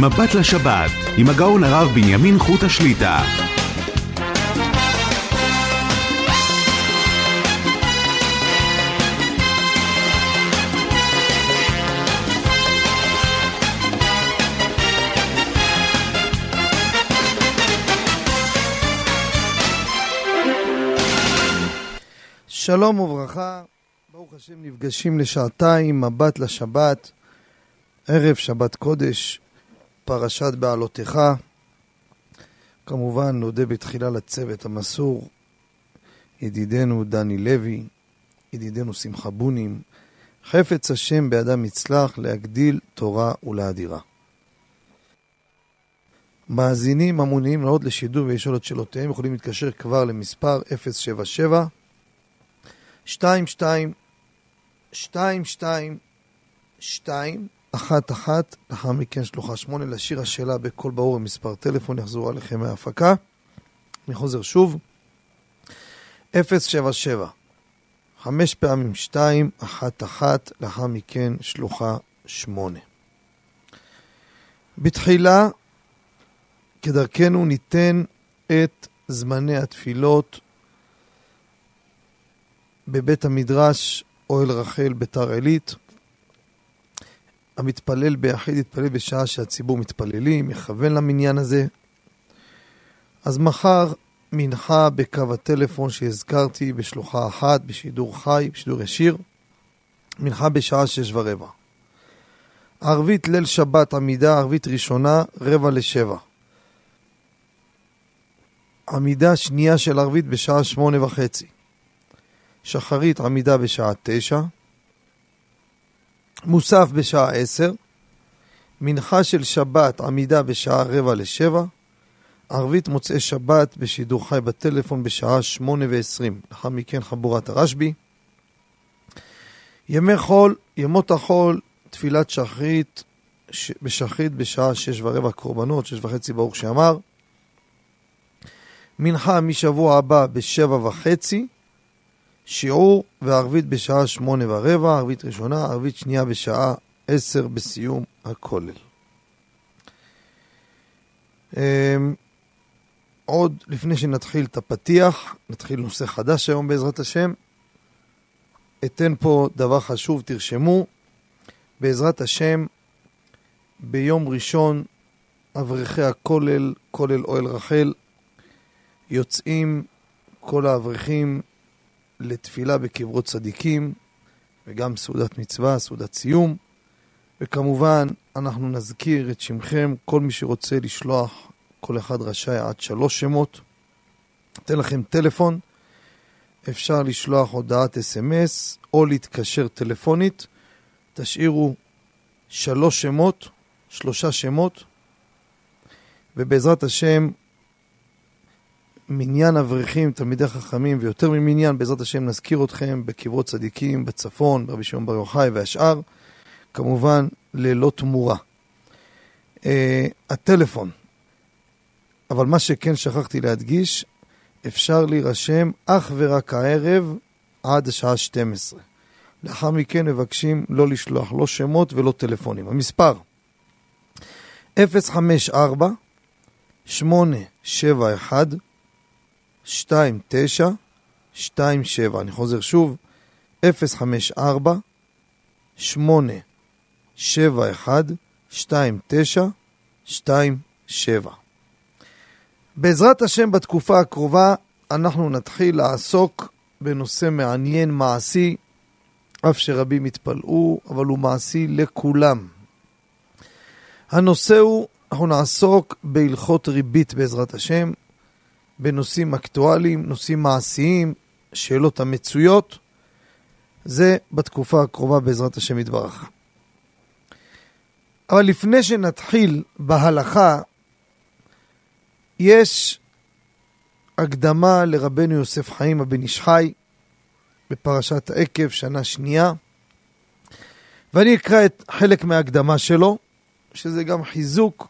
מבט לשבת, עם הגאון הרב בנימין חוט השליטה. שלום וברכה, ברוך השם נפגשים לשעתיים, מבט לשבת, ערב שבת קודש, פרשת בעלותיך. כמובן, נודה בתחילה לצוות המסור, ידידנו דני לוי, ידידנו שמחה בונים. חפץ השם באדם יצלח להגדיל תורה ולאדירה. מאזינים המוניים מאוד לשידור ולשאול את שאלותיהם יכולים להתקשר כבר למספר 077 22 22 2 אחת-אחת, לאחר מכן שלוחה שמונה, להשאיר השאלה בקול ברור עם מספר טלפון, יחזור עליכם מההפקה. אני חוזר שוב, 077, חמש פעמים שתיים, אחת-אחת, לאחר מכן שלוחה שמונה. בתחילה, כדרכנו, ניתן את זמני התפילות בבית המדרש אוהל רחל ביתר עילית. המתפלל ביחיד יתפלל בשעה שהציבור מתפללים, יכוון למניין הזה. אז מחר מנחה בקו הטלפון שהזכרתי בשלוחה אחת, בשידור חי, בשידור ישיר, מנחה בשעה שש ורבע. ערבית ליל שבת עמידה, ערבית ראשונה, רבע לשבע. עמידה שנייה של ערבית בשעה שמונה וחצי. שחרית עמידה בשעה תשע, מוסף בשעה עשר, מנחה של שבת עמידה בשעה רבע לשבע, ערבית מוצאי שבת בשידור חי בטלפון בשעה שמונה ועשרים, לאחר מכן חבורת הרשב"י. ימי חול, ימות החול, תפילת שחרית בשחרית בשעה שש ורבע קורבנות, שש וחצי ברוך שאמר. מנחה משבוע הבא בשבע וחצי, שיעור וערבית בשעה שמונה ורבע, ערבית ראשונה, ערבית שנייה בשעה עשר בסיום הכולל. אמ, עוד לפני שנתחיל את הפתיח, נתחיל נושא חדש היום בעזרת השם. אתן פה דבר חשוב, תרשמו. בעזרת השם, ביום ראשון, אברכי הכולל, כולל אוהל רחל, יוצאים כל האברכים לתפילה בקברות צדיקים, וגם סעודת מצווה, סעודת סיום. וכמובן, אנחנו נזכיר את שמכם, כל מי שרוצה לשלוח, כל אחד רשאי עד שלוש שמות. אתן לכם טלפון, אפשר לשלוח הודעת אס.אם.אס או להתקשר טלפונית. תשאירו שלוש שמות, שלושה שמות, ובעזרת השם מניין אברכים, תלמידי חכמים, ויותר ממניין, בעזרת השם נזכיר אתכם בקברות צדיקים, בצפון, ברבי שמעון בר יוחאי והשאר, כמובן ללא תמורה. Uh, הטלפון, אבל מה שכן שכחתי להדגיש, אפשר להירשם אך ורק הערב עד השעה 12. לאחר מכן מבקשים לא לשלוח לא שמות ולא טלפונים. המספר 054 871 2, 9, 2, 7. אני חוזר שוב, 0, 5, 4, 8, 7, 1, 2, 9, 2, 7. בעזרת השם בתקופה הקרובה אנחנו נתחיל לעסוק בנושא מעניין, מעשי, אף שרבים התפלאו, אבל הוא מעשי לכולם. הנושא הוא, אנחנו נעסוק בהלכות ריבית בעזרת השם, בנושאים אקטואליים, נושאים מעשיים, שאלות המצויות. זה בתקופה הקרובה בעזרת השם יתברך. אבל לפני שנתחיל בהלכה, יש הקדמה לרבנו יוסף חיים הבן איש חי בפרשת העקב, שנה שנייה, ואני אקרא את חלק מההקדמה שלו, שזה גם חיזוק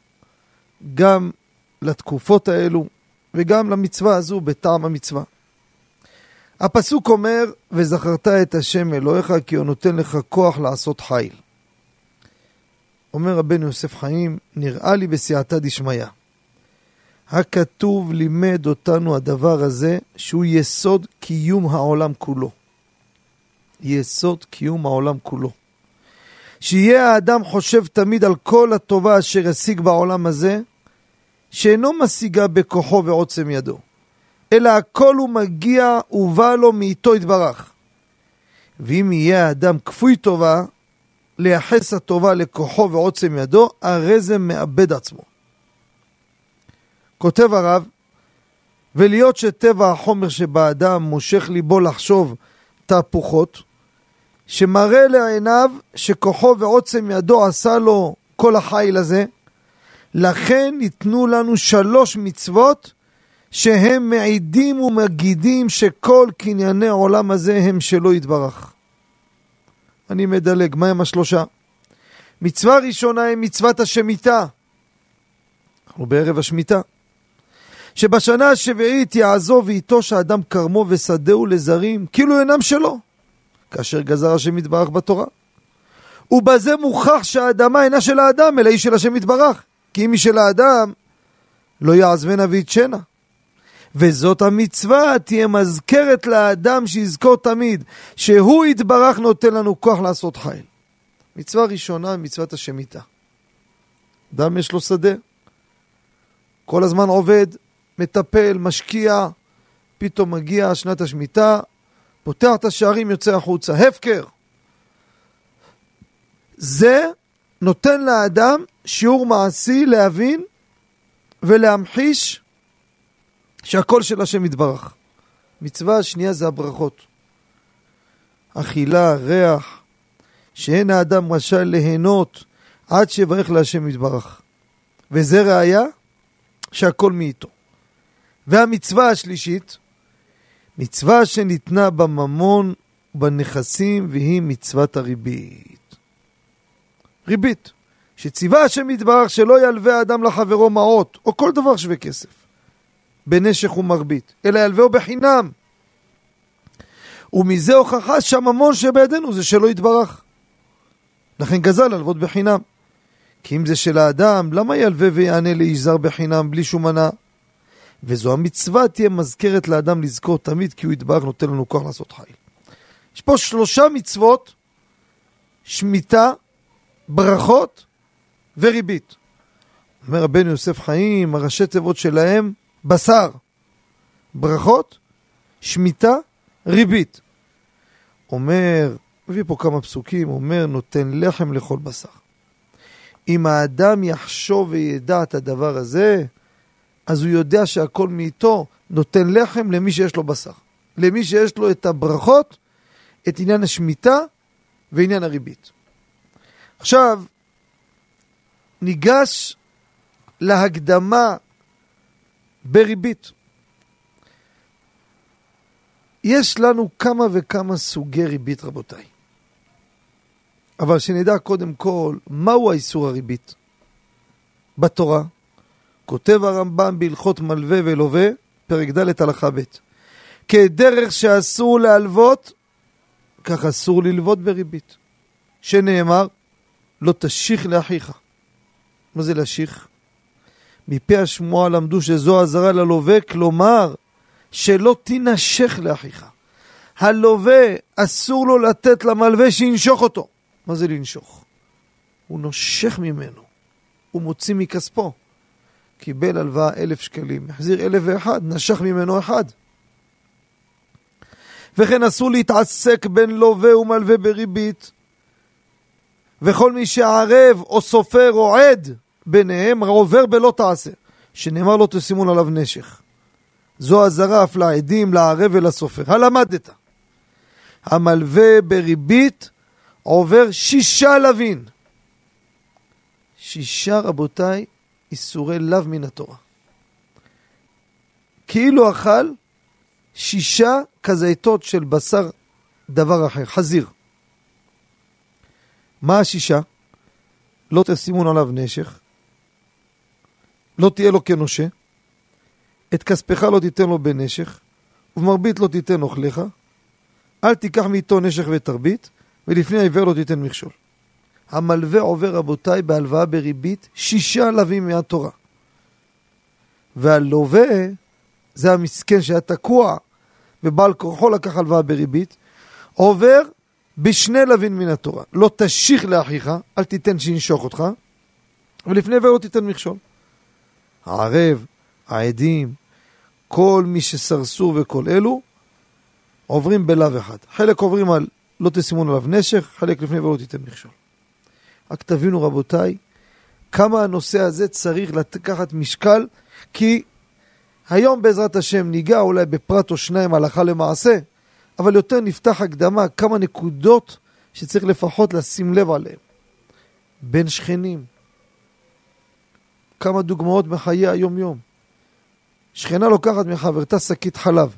גם לתקופות האלו, וגם למצווה הזו בטעם המצווה. הפסוק אומר, וזכרת את השם אלוהיך כי הוא נותן לך כוח לעשות חיל. אומר רבנו יוסף חיים, נראה לי בסייעתא דשמיא. הכתוב לימד אותנו הדבר הזה, שהוא יסוד קיום העולם כולו. יסוד קיום העולם כולו. שיהיה האדם חושב תמיד על כל הטובה אשר ישיג בעולם הזה, שאינו משיגה בכוחו ועוצם ידו, אלא הכל הוא מגיע ובא לו מאיתו יתברך. ואם יהיה האדם כפוי טובה, לייחס הטובה לכוחו ועוצם ידו, הרי זה מאבד עצמו. כותב הרב, ולהיות שטבע החומר שבאדם מושך ליבו לחשוב תהפוכות, שמראה לעיניו שכוחו ועוצם ידו עשה לו כל החיל הזה, לכן ניתנו לנו שלוש מצוות שהם מעידים ומגידים שכל קנייני העולם הזה הם שלא יתברך. אני מדלג, מה הם השלושה? מצווה ראשונה היא מצוות השמיטה. אנחנו בערב השמיטה. שבשנה השביעית יעזוב ויטוש האדם כרמו ושדהו לזרים, כאילו אינם שלו, כאשר גזר השם יתברך בתורה. ובזה מוכח שהאדמה אינה של האדם, אלא היא של השם יתברך. כי אם היא של האדם, לא יעזבנה ויתשנה. וזאת המצווה, תהיה מזכרת לאדם שיזכור תמיד, שהוא יתברך נותן לנו כוח לעשות חיל. מצווה ראשונה, מצוות השמיטה. אדם יש לו שדה, כל הזמן עובד, מטפל, משקיע, פתאום מגיע שנת השמיטה, פותח את השערים, יוצא החוצה. הפקר. זה נותן לאדם שיעור מעשי להבין ולהמחיש שהכל של השם יתברך. מצווה השנייה זה הברכות. אכילה, ריח, שאין האדם רשאי ליהנות עד שיברך להשם יתברך. וזה ראיה שהכל מאיתו. והמצווה השלישית, מצווה שניתנה בממון ובנכסים, והיא מצוות הריבית. ריבית, שציווה השם יתברך שלא ילווה האדם לחברו מעות, או כל דבר שווה כסף, בנשך ומרבית, אלא ילווהו בחינם. ומזה הוכחה שהממון שבידינו זה שלא יתברך. לכן גזל הלוות בחינם. כי אם זה של האדם, למה ילווה ויענה לאיש זר בחינם בלי שום מנה? וזו המצווה תהיה מזכרת לאדם לזכור תמיד, כי הוא יתברך נותן לנו כוח לעשות חיל. יש פה שלושה מצוות, שמיטה, ברכות וריבית. אומר רבנו יוסף חיים, הראשי תיבות שלהם, בשר, ברכות, שמיטה, ריבית. אומר, מביא פה כמה פסוקים, אומר, נותן לחם לכל בשר. אם האדם יחשוב וידע את הדבר הזה, אז הוא יודע שהכל מאיתו נותן לחם למי שיש לו בשר. למי שיש לו את הברכות, את עניין השמיטה ועניין הריבית. עכשיו, ניגש להקדמה בריבית. יש לנו כמה וכמה סוגי ריבית, רבותיי. אבל שנדע קודם כל, מהו האיסור הריבית? בתורה, כותב הרמב"ם בהלכות מלווה ולווה, פרק ד' הלכה ב'. כדרך שאסור להלוות, כך אסור ללוות בריבית. שנאמר, לא תשיך לאחיך. מה זה להשיך? מפי השמועה למדו שזו אזהרה ללווה, כלומר, שלא תינשך לאחיך. הלווה, אסור לו לתת למלווה שינשוך אותו. מה זה לנשוך? הוא נושך ממנו, הוא מוציא מכספו. קיבל הלוואה אלף שקלים, החזיר אלף ואחד, נשך ממנו אחד. וכן אסור להתעסק בין לווה ומלווה בריבית, וכל מי שערב או סופר או עד ביניהם עובר בלא תעשה, שנאמר לו תשימון עליו נשך. זו אזהרה אף לעדים, לערב ולסופר. הלמדת. המלווה בריבית עובר שישה לווין. שישה, רבותיי, איסורי לאו מן התורה. כאילו אכל שישה כזיתות של בשר דבר אחר, חזיר. מה השישה? לא תשימון עליו נשך, לא תהיה לו כנושה, את כספך לא תיתן לו בנשך, ובמרבית לא תיתן אוכליך, אל תיקח מאיתו נשך ותרבית, ולפני העיוור לא תיתן מכשול. המלווה עובר, רבותיי, בהלוואה בריבית, שישה לווים מהתורה. והלווה, זה המסכן שהיה תקוע, ובעל כורחו לקח הלוואה בריבית, עובר בשני לווין מן התורה. לא תשיך לאחיך, אל תיתן שינשוך אותך, ולפני עבר לא תיתן מכשול. הערב, העדים, כל מי שסרסור וכל אלו, עוברים בלאו אחד. חלק עוברים על לא תשימון עליו נשך, חלק לפני ולא תיתן מכשול. רק תבינו רבותיי, כמה הנושא הזה צריך לקחת משקל, כי היום בעזרת השם ניגע אולי בפרט או שניים הלכה למעשה, אבל יותר נפתח הקדמה כמה נקודות שצריך לפחות לשים לב עליהן. בין שכנים, כמה דוגמאות מחיי היום-יום. שכנה לוקחת מחברתה שקית חלב,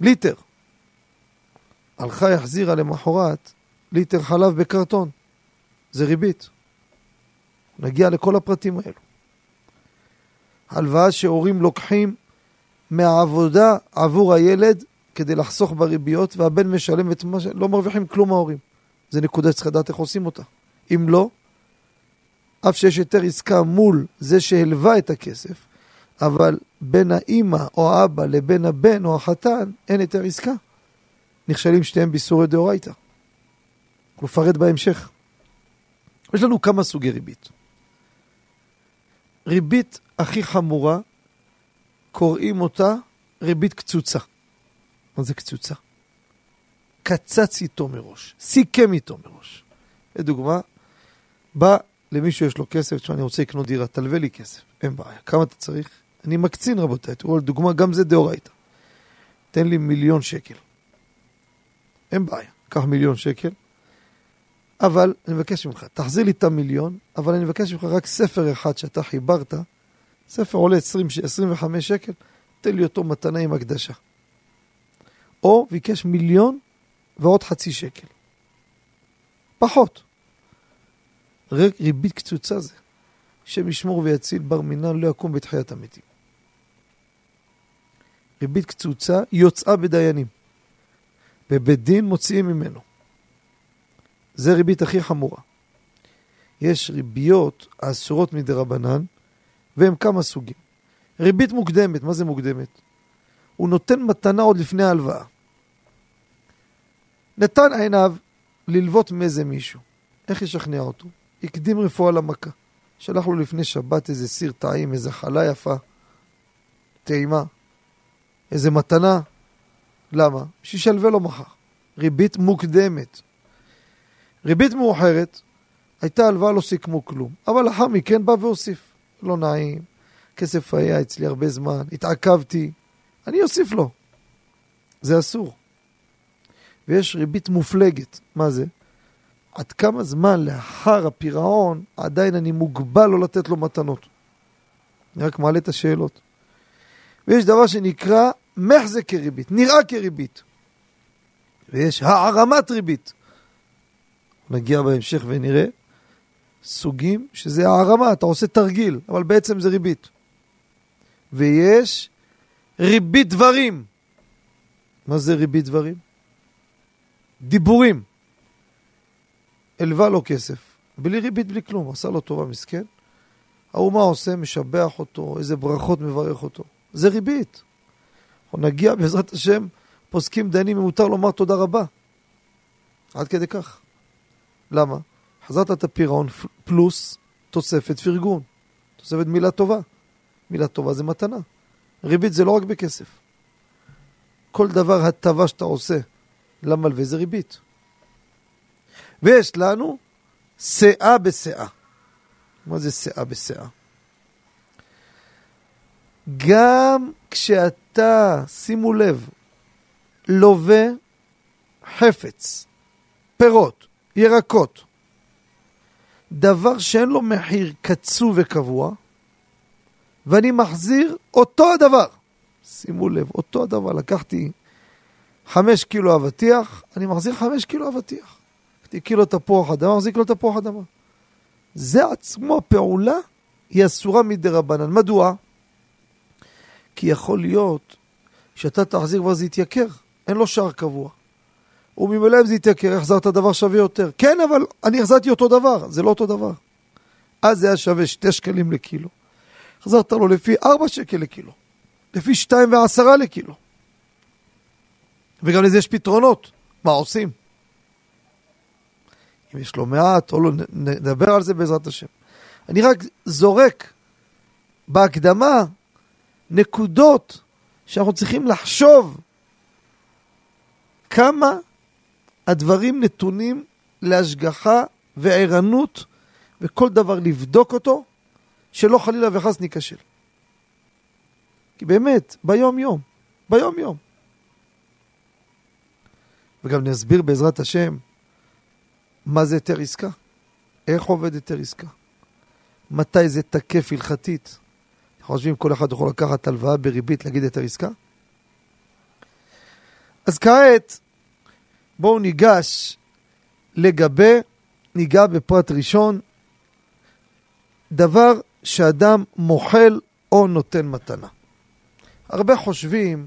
ליטר. הלכה החזירה למחרת ליטר חלב בקרטון. זה ריבית. נגיע לכל הפרטים האלו. הלוואה שהורים לוקחים מהעבודה עבור הילד כדי לחסוך בריביות, והבן משלם את מה ש... לא מרוויחים כלום ההורים. זה נקודה שצריך לדעת איך עושים אותה. אם לא, אף שיש יותר עסקה מול זה שהלווה את הכסף, אבל בין האימא או האבא לבין הבן או החתן אין יותר עסקה. נכשלים שתיהם באיסורי דאורייתא. נפרט בהמשך. יש לנו כמה סוגי ריבית. ריבית הכי חמורה, קוראים אותה ריבית קצוצה. מה זה קצוצה? קצץ איתו מראש, סיכם איתו מראש. לדוגמה, בא למישהו יש לו כסף, תשמע, אני רוצה לקנות דירה, תלווה לי כסף, אין בעיה. כמה אתה צריך? אני מקצין, רבותיי, תראו, לדוגמה, גם זה דאורייתא. תן לי מיליון שקל. אין בעיה, קח מיליון שקל, אבל אני מבקש ממך, תחזיר לי את המיליון, אבל אני מבקש ממך רק ספר אחד שאתה חיברת, ספר עולה 20, 25 שקל, תן לי אותו מתנה עם הקדשה. או ביקש מיליון ועוד חצי שקל. פחות. ריבית קצוצה זה. השם ישמור ויציל בר מינן לא יקום בתחיית המתים. ריבית קצוצה יוצאה בדיינים. בבית דין מוציאים ממנו. זה ריבית הכי חמורה. יש ריביות האסורות מדי רבנן, והם כמה סוגים. ריבית מוקדמת, מה זה מוקדמת? הוא נותן מתנה עוד לפני ההלוואה. נתן עיניו ללוות מאיזה מישהו. איך ישכנע אותו? הקדים רפואה למכה. שלח לו לפני שבת איזה סיר טעים, איזה חלה יפה, טעימה, איזה מתנה. למה? שישלווה לו מחר. ריבית מוקדמת. ריבית מאוחרת, הייתה הלוואה, לא סיכמו כלום. אבל לאחר מכן בא והוסיף. לא נעים, כסף היה אצלי הרבה זמן, התעכבתי, אני אוסיף לו. זה אסור. ויש ריבית מופלגת. מה זה? עד כמה זמן לאחר הפירעון עדיין אני מוגבל לא לתת לו מתנות. אני רק מעלה את השאלות. ויש דבר שנקרא מחזה כריבית, נראה כריבית. ויש הערמת ריבית. נגיע בהמשך ונראה סוגים שזה הערמה, אתה עושה תרגיל, אבל בעצם זה ריבית. ויש ריבית דברים. מה זה ריבית דברים? דיבורים. הלווה לו כסף, בלי ריבית, בלי כלום, עשה לו טובה, מסכן. ההוא מה עושה? משבח אותו, איזה ברכות מברך אותו. זה ריבית. אנחנו נגיע בעזרת השם, פוסקים דיינים אם מותר לומר תודה רבה. עד כדי כך. למה? חזרת את הפירעון פלוס תוספת פרגון. תוספת מילה טובה. מילה טובה זה מתנה. ריבית זה לא רק בכסף. כל דבר הטבה שאתה עושה למלווה זה ריבית. ויש לנו שאה בשאה. מה זה שאה בשאה? גם כשאתה, שימו לב, לווה חפץ, פירות, ירקות, דבר שאין לו מחיר קצוב וקבוע, ואני מחזיר אותו הדבר. שימו לב, אותו הדבר. לקחתי חמש קילו אבטיח, אני מחזיר חמש קילו אבטיח. לקחתי קילו תפוח אדמה, מחזיק לו תפוח אדמה. זה עצמו פעולה היא אסורה מדי רבנן. מדוע? כי יכול להיות שאתה תחזיר ואז יתייקר, אין לו שער קבוע. וממילא אם זה יתייקר, החזרת דבר שווה יותר. כן, אבל אני החזרתי אותו דבר, זה לא אותו דבר. אז זה היה שווה 2 שקלים לקילו. החזרת לו לפי 4 שקל לקילו, לפי 2 ו-10 לקילו. וגם לזה יש פתרונות, מה עושים? אם יש לו מעט או לא, נדבר על זה בעזרת השם. אני רק זורק בהקדמה נקודות שאנחנו צריכים לחשוב כמה הדברים נתונים להשגחה וערנות וכל דבר לבדוק אותו, שלא חלילה וחס ניכשל. כי באמת, ביום-יום, ביום-יום. וגם נסביר בעזרת השם מה זה היתר עסקה, איך עובד היתר עסקה, מתי זה תקף הלכתית. חושבים כל אחד יכול לקחת הלוואה בריבית להגיד היתר עסקה? אז כעת בואו ניגש לגבי, ניגע בפרט ראשון, דבר שאדם מוחל או נותן מתנה. הרבה חושבים,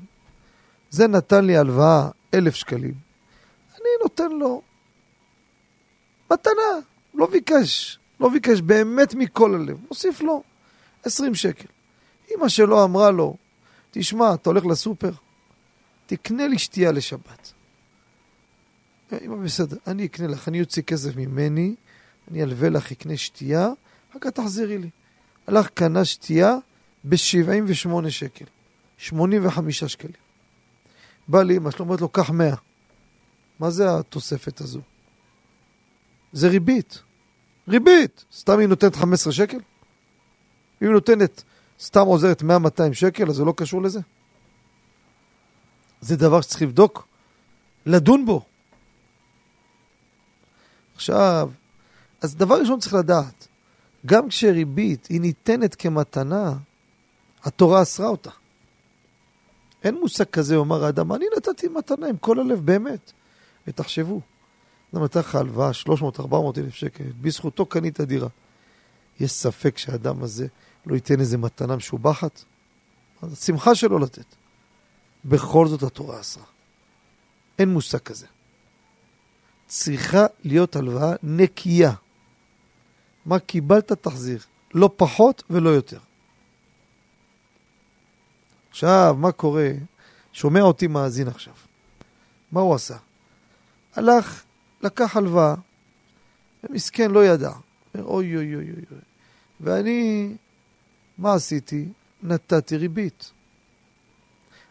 זה נתן לי הלוואה אלף שקלים, אני נותן לו מתנה, לא ביקש, לא ביקש באמת מכל הלב, מוסיף לו עשרים שקל. אמא שלו אמרה לו, תשמע, אתה הולך לסופר, תקנה לי שתייה לשבת. אמא, בסדר, אני אקנה לך, אני אוציא כסף ממני, אני אלווה לך, אקנה שתייה, אחר כך תחזירי לי. הלך, קנה שתייה ב-78 שקל, 85 שקלים. בא לאמא שלו, אומרת לו, קח 100. מה זה התוספת הזו? זה ריבית. ריבית! סתם היא נותנת 15 שקל? אם היא נותנת, סתם עוזרת 100-200 שקל, אז זה לא קשור לזה? זה דבר שצריך לבדוק, לדון בו. עכשיו, אז דבר ראשון צריך לדעת, גם כשריבית היא ניתנת כמתנה, התורה אסרה אותה. אין מושג כזה, אומר האדם, אני נתתי מתנה עם כל הלב, באמת. ותחשבו, אדם נתן לך הלוואה, 300-400 אלף שקל, בזכותו קנית דירה. יש ספק שהאדם הזה לא ייתן איזה מתנה משובחת? אז השמחה שלו לתת. בכל זאת התורה אסרה. אין מושג כזה. צריכה להיות הלוואה נקייה. מה קיבלת תחזיר, לא פחות ולא יותר. עכשיו, מה קורה? שומע אותי מאזין עכשיו. מה הוא עשה? הלך, לקח הלוואה, ומסכן לא ידע. אומר, אוי אוי אוי אוי. ואני, מה עשיתי? נתתי ריבית.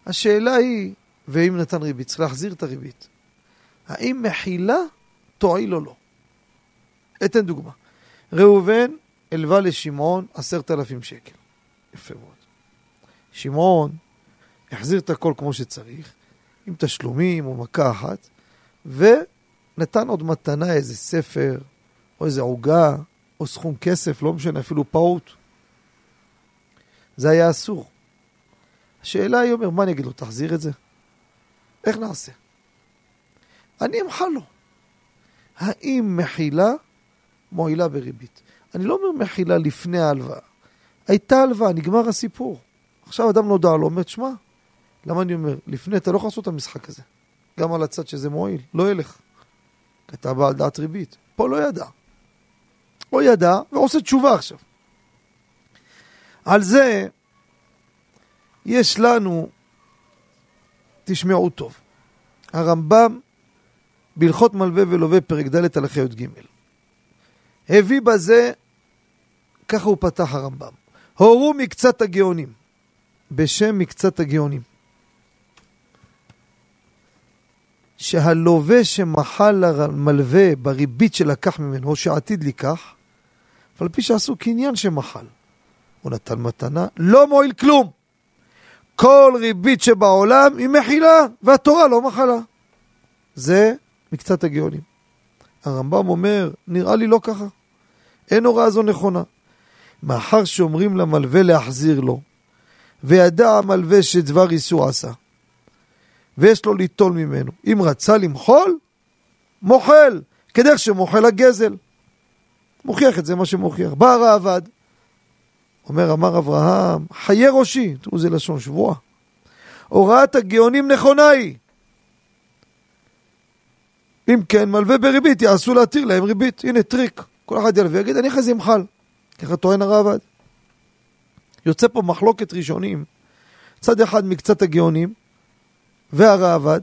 השאלה היא, ואם נתן ריבית, צריך להחזיר את הריבית. האם מחילה תועיל או לא? אתן דוגמה. ראובן הלווה לשמעון עשרת אלפים שקל. יפה מאוד. שמעון החזיר את הכל כמו שצריך, עם תשלומים או מכה אחת, ונתן עוד מתנה איזה ספר, או איזה עוגה, או סכום כסף, לא משנה, אפילו פעוט. זה היה אסור. השאלה היא, אומר, מה אני אגיד לו, תחזיר את זה? איך נעשה? אני אמחל לו. האם מחילה מועילה בריבית? אני לא אומר מחילה לפני ההלוואה. הייתה הלוואה, נגמר הסיפור. עכשיו אדם נודע לו, אומר, שמע, למה אני אומר? לפני, אתה לא יכול לעשות את המשחק הזה. גם על הצד שזה מועיל, לא ילך. כי אתה בעל דעת ריבית. פה לא ידע. או ידע, ועושה תשובה עכשיו. על זה יש לנו, תשמעו טוב, הרמב"ם בהלכות מלווה ולווה פרק ד' הלכי י"ג. הביא בזה, ככה הוא פתח הרמב"ם, הורו מקצת הגאונים, בשם מקצת הגאונים. שהלווה שמחל למלווה בריבית שלקח ממנו, או שעתיד לקח, אף על פי שעשו קניין שמחל. הוא נתן מתנה, לא מועיל כלום. כל ריבית שבעולם היא מחילה, והתורה לא מחלה. זה מקצת הגאונים. הרמב"ם אומר, נראה לי לא ככה. אין הוראה זו נכונה. מאחר שאומרים למלווה להחזיר לו, וידע המלווה שדבר איסור עשה, ויש לו ליטול ממנו. אם רצה למחול, מוחל, כדרך שמוחל הגזל. מוכיח את זה מה שמוכיח. בא הראב"ד, אומר, אמר אברהם, חיי ראשי, תראו זה לשון שבועה. הוראת הגאונים נכונה היא. אם כן, מלווה בריבית יעשו להתיר להם ריבית. הנה טריק. כל אחד ילווה ויגיד, אני אחרי זה אמחל. ככה טוען הרעב"ד. יוצא פה מחלוקת ראשונים. צד אחד מקצת הגאונים והרעב"ד,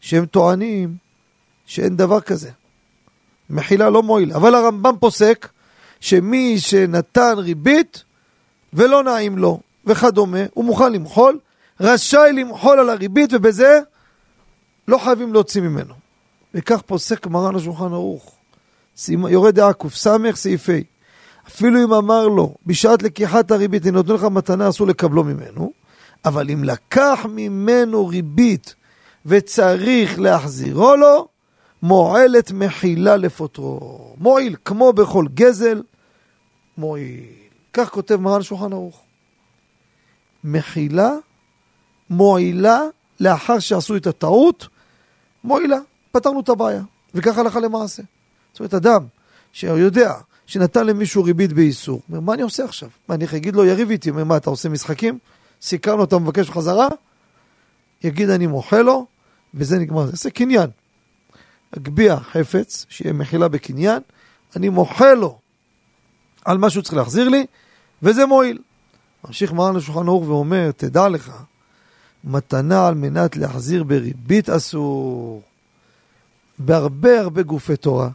שהם טוענים שאין דבר כזה. מחילה לא מועיל. אבל הרמב"ם פוסק שמי שנתן ריבית ולא נעים לו וכדומה, הוא מוכן למחול, רשאי למחול על הריבית ובזה לא חייבים להוציא ממנו. וכך פוסק מרן השולחן ערוך. יורד דעה קס, סעיף ה'. אפילו אם אמר לו, בשעת לקיחת הריבית, אני נותן לך מתנה, אסור לקבלו ממנו, אבל אם לקח ממנו ריבית וצריך להחזירו לו, מועלת מחילה לפוטרו. מועיל, כמו בכל גזל, מועיל. כך כותב מרן שולחן ערוך. מחילה, מועילה, לאחר שעשו את הטעות, מועילה, פתרנו את הבעיה. וכך הלכה למעשה. זאת אומרת, אדם שיודע שנתן למישהו ריבית באיסור, אומר, מה אני עושה עכשיו? מה, אני אגיד לו, יריב איתי, אומר, מה, אתה עושה משחקים? סיכרנו, אתה מבקש חזרה? יגיד, אני מוחה לו, וזה נגמר. זה קניין. אגביה חפץ, שיהיה מחילה בקניין, אני מוחה לו על מה שהוא צריך להחזיר לי, וזה מועיל. ממשיך מרן לשולחן ערוך ואומר, תדע לך, מתנה על מנת להחזיר בריבית אסור. בהרבה הרבה גופי תורה,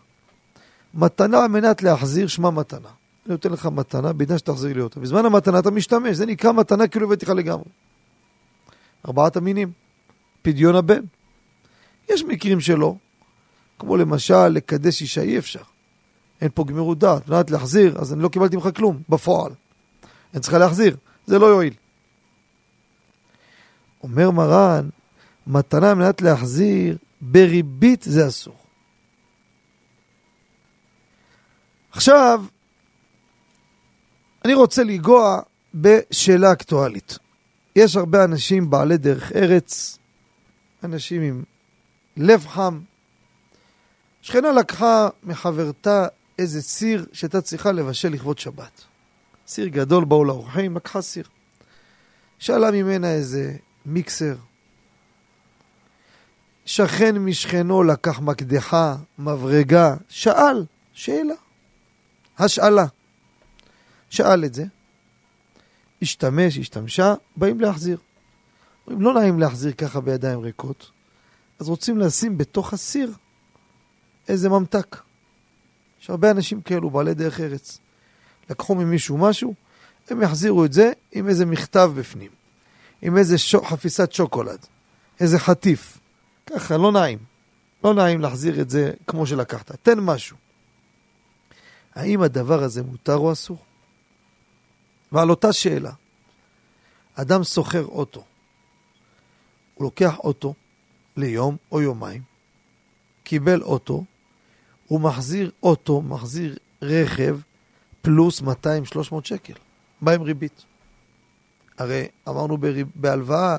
מתנה על מנת להחזיר שמה מתנה. אני נותן לך מתנה, בעידן שתחזיר לי אותה. בזמן המתנה אתה משתמש, זה נקרא מתנה כאילו הבאתי לך לגמרי. ארבעת המינים, פדיון הבן. יש מקרים שלא, כמו למשל לקדש אישה אי אפשר. אין פה גמירות דעת, על להחזיר, אז אני לא קיבלתי ממך כלום, בפועל. אני צריכה להחזיר, זה לא יועיל. אומר מרן, מתנה על מנת להחזיר, בריבית זה אסור. עכשיו, אני רוצה לנגוע בשאלה אקטואלית. יש הרבה אנשים בעלי דרך ארץ, אנשים עם לב חם. שכנה לקחה מחברתה איזה סיר שהייתה צריכה לבשל לכבוד שבת. סיר גדול באו לאורחים, לקחה סיר. שאלה ממנה איזה מיקסר. שכן משכנו לקח מקדחה, מברגה, שאל, שאלה. השאלה. שאל את זה, השתמש, השתמשה, באים להחזיר. אומרים, לא נעים להחזיר ככה בידיים ריקות, אז רוצים לשים בתוך הסיר איזה ממתק. יש הרבה אנשים כאלו, בעלי דרך ארץ. לקחו ממישהו משהו, הם יחזירו את זה עם איזה מכתב בפנים, עם איזה שוק, חפיסת שוקולד, איזה חטיף. ככה, לא נעים. לא נעים להחזיר את זה כמו שלקחת. תן משהו. האם הדבר הזה מותר או אסור? ועל אותה שאלה, אדם סוחר אוטו. הוא לוקח אוטו ליום או יומיים, קיבל אוטו, הוא מחזיר אוטו, מחזיר רכב, פלוס 200-300 שקל. בא עם ריבית. הרי אמרנו בהלוואה,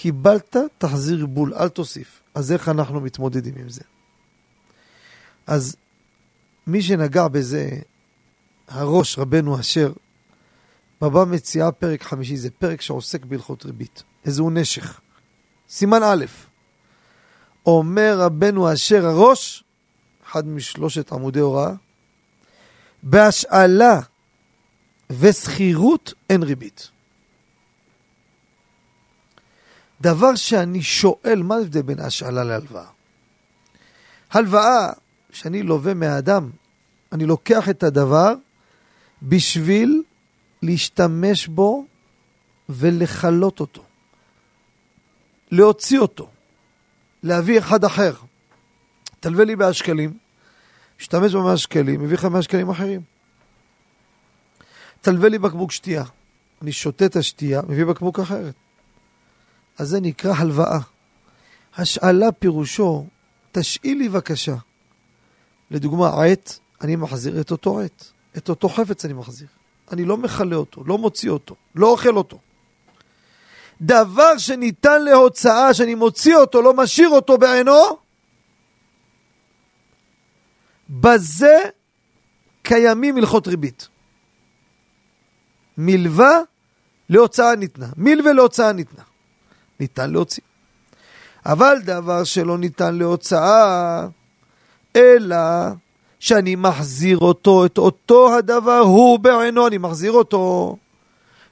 קיבלת, תחזיר בול, אל תוסיף. אז איך אנחנו מתמודדים עם זה? אז מי שנגע בזה, הראש רבנו אשר, בבא מציעה פרק חמישי, זה פרק שעוסק בהלכות ריבית. איזהו נשך. סימן א', אומר רבנו אשר הראש, אחד משלושת עמודי הוראה, בהשאלה ושכירות אין ריבית. דבר שאני שואל, מה ההבדל בין השאלה להלוואה? הלוואה שאני לווה מהאדם, אני לוקח את הדבר בשביל להשתמש בו ולכלות אותו. להוציא אותו, להביא אחד אחר. תלווה לי בהשקלים, משתמש במאה שקלים, מביא לך מאה שקלים אחרים. תלווה לי בקבוק שתייה, אני שותה את השתייה, מביא בקבוק אחרת. אז זה נקרא הלוואה. השאלה פירושו, תשאיל לי בבקשה. לדוגמה, עט, אני מחזיר את אותו עט. את אותו חפץ אני מחזיר. אני לא מכלה אותו, לא מוציא אותו, לא אוכל אותו. דבר שניתן להוצאה, שאני מוציא אותו, לא משאיר אותו בעינו, בזה קיימים הלכות ריבית. מלווה להוצאה ניתנה. מלווה להוצאה ניתנה. ניתן להוציא. אבל דבר שלא ניתן להוצאה, אלא שאני מחזיר אותו, את אותו הדבר הוא בעינו, אני מחזיר אותו.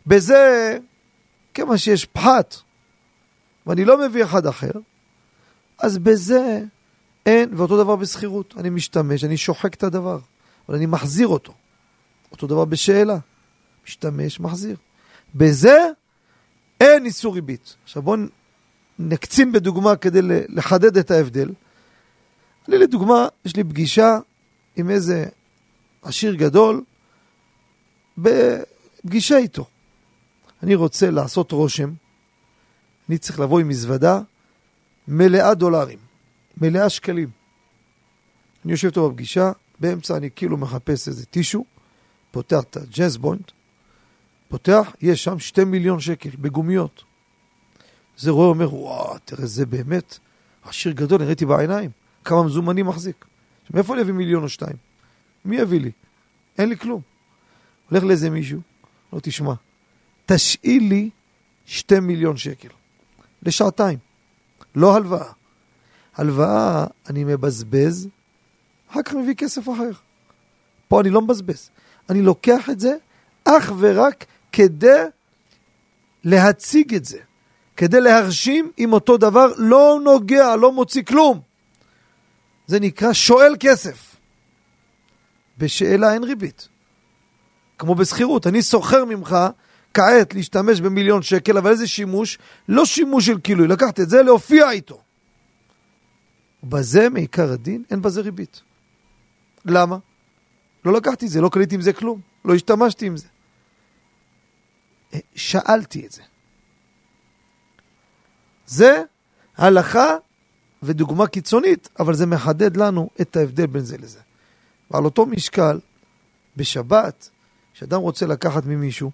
בזה, כיוון שיש פחת, ואני לא מביא אחד אחר, אז בזה אין, ואותו דבר בשכירות. אני משתמש, אני שוחק את הדבר, אבל אני מחזיר אותו. אותו דבר בשאלה. משתמש, מחזיר. בזה אין איסור ריבית. עכשיו בואו נקצין בדוגמה כדי לחדד את ההבדל. אני לדוגמה, יש לי פגישה עם איזה עשיר גדול, בפגישה איתו. אני רוצה לעשות רושם, אני צריך לבוא עם מזוודה מלאה דולרים, מלאה שקלים. אני יושב איתו בפגישה, באמצע אני כאילו מחפש איזה טישו, פותח את הג'אז בוינט, פותח, יש שם שתי מיליון שקל בגומיות. זה רואה, אומר, וואו, תראה, זה באמת עשיר גדול, אני ראיתי בעיניים, כמה מזומנים מחזיק. מאיפה אני אביא מיליון או שתיים? מי יביא לי? אין לי כלום. הולך לאיזה מישהו, לא תשמע, תשאיל לי שתי מיליון שקל. לשעתיים. לא הלוואה. הלוואה אני מבזבז, אחר כך מביא כסף אחר. פה אני לא מבזבז. אני לוקח את זה אך ורק כדי להציג את זה, כדי להרשים עם אותו דבר, לא נוגע, לא מוציא כלום. זה נקרא שואל כסף. בשאלה אין ריבית. כמו בשכירות, אני סוחר ממך כעת להשתמש במיליון שקל, אבל איזה שימוש? לא שימוש של כילוי, לקחת את זה להופיע איתו. בזה מעיקר הדין אין בזה ריבית. למה? לא לקחתי את זה, לא קניתי עם זה כלום, לא השתמשתי עם זה. שאלתי את זה. זה הלכה ודוגמה קיצונית, אבל זה מחדד לנו את ההבדל בין זה לזה. ועל אותו משקל, בשבת, כשאדם רוצה לקחת ממישהו,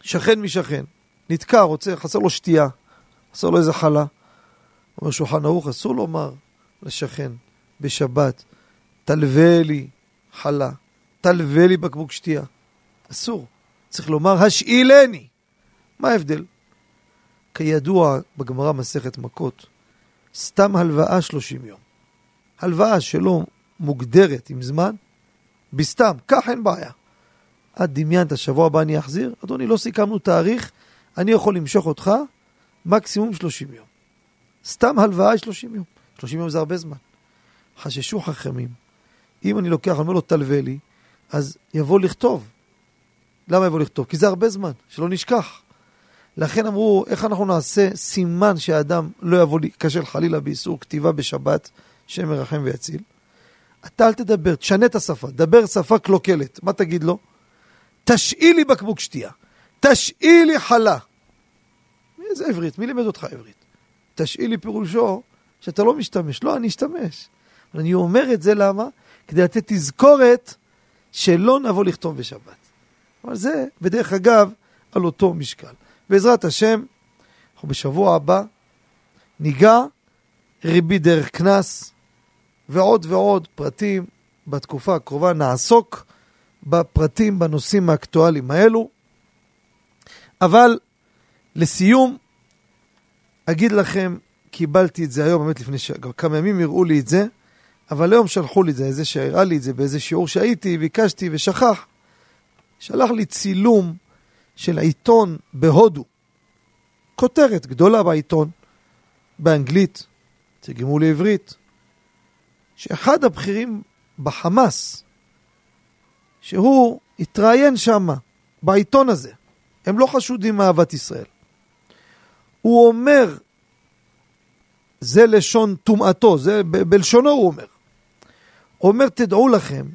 שכן משכן, נתקע, רוצה, חסר לו שתייה, חסר לו איזה חלה. אומר שולחן ערוך, אסור לומר לשכן בשבת, תלווה לי חלה, תלווה לי בקבוק שתייה. אסור. צריך לומר, השאילני. מה ההבדל? כידוע בגמרא מסכת מכות, סתם הלוואה 30 יום. הלוואה שלא מוגדרת עם זמן, בסתם, כך אין בעיה. את דמיינת, שבוע הבא אני אחזיר? אדוני, לא סיכמנו תאריך, אני יכול למשוך אותך מקסימום 30 יום. סתם הלוואה 30 יום. 30 יום זה הרבה זמן. חששו חכמים. אם אני לוקח, אני אומר לו, תלווה לי, אז יבוא לכתוב. למה יבוא לכתוב? כי זה הרבה זמן, שלא נשכח. לכן אמרו, איך אנחנו נעשה סימן שהאדם לא יבוא להיכשל חלילה באיסור כתיבה בשבת, שם מרחם ויציל? אתה אל תדבר, תשנה את השפה, דבר שפה קלוקלת. מה תגיד לו? תשאיל לי בקבוק שתייה, תשאיל לי חלה. איזה עברית? מי לימד אותך עברית? תשאיל לי פירושו שאתה לא משתמש. לא, אני אשתמש. אני אומר את זה למה? כדי לתת תזכורת שלא נבוא לכתוב בשבת. אבל זה, בדרך אגב, על אותו משקל. בעזרת השם, אנחנו בשבוע הבא ניגע ריבית דרך קנס ועוד ועוד פרטים בתקופה הקרובה. נעסוק בפרטים, בנושאים האקטואליים האלו. אבל לסיום, אגיד לכם, קיבלתי את זה היום, באמת לפני ש... כמה ימים הראו לי את זה, אבל היום שלחו לי את זה, איזה שהראה לי את זה באיזה שיעור שהייתי, ביקשתי ושכח. שלח לי צילום של העיתון בהודו. כותרת גדולה בעיתון, באנגלית, תרגמו לעברית, שאחד הבכירים בחמאס, שהוא התראיין שם, בעיתון הזה, הם לא חשודים מאהבת ישראל. הוא אומר, זה לשון טומאתו, זה ב- בלשונו הוא אומר. הוא אומר, תדעו לכם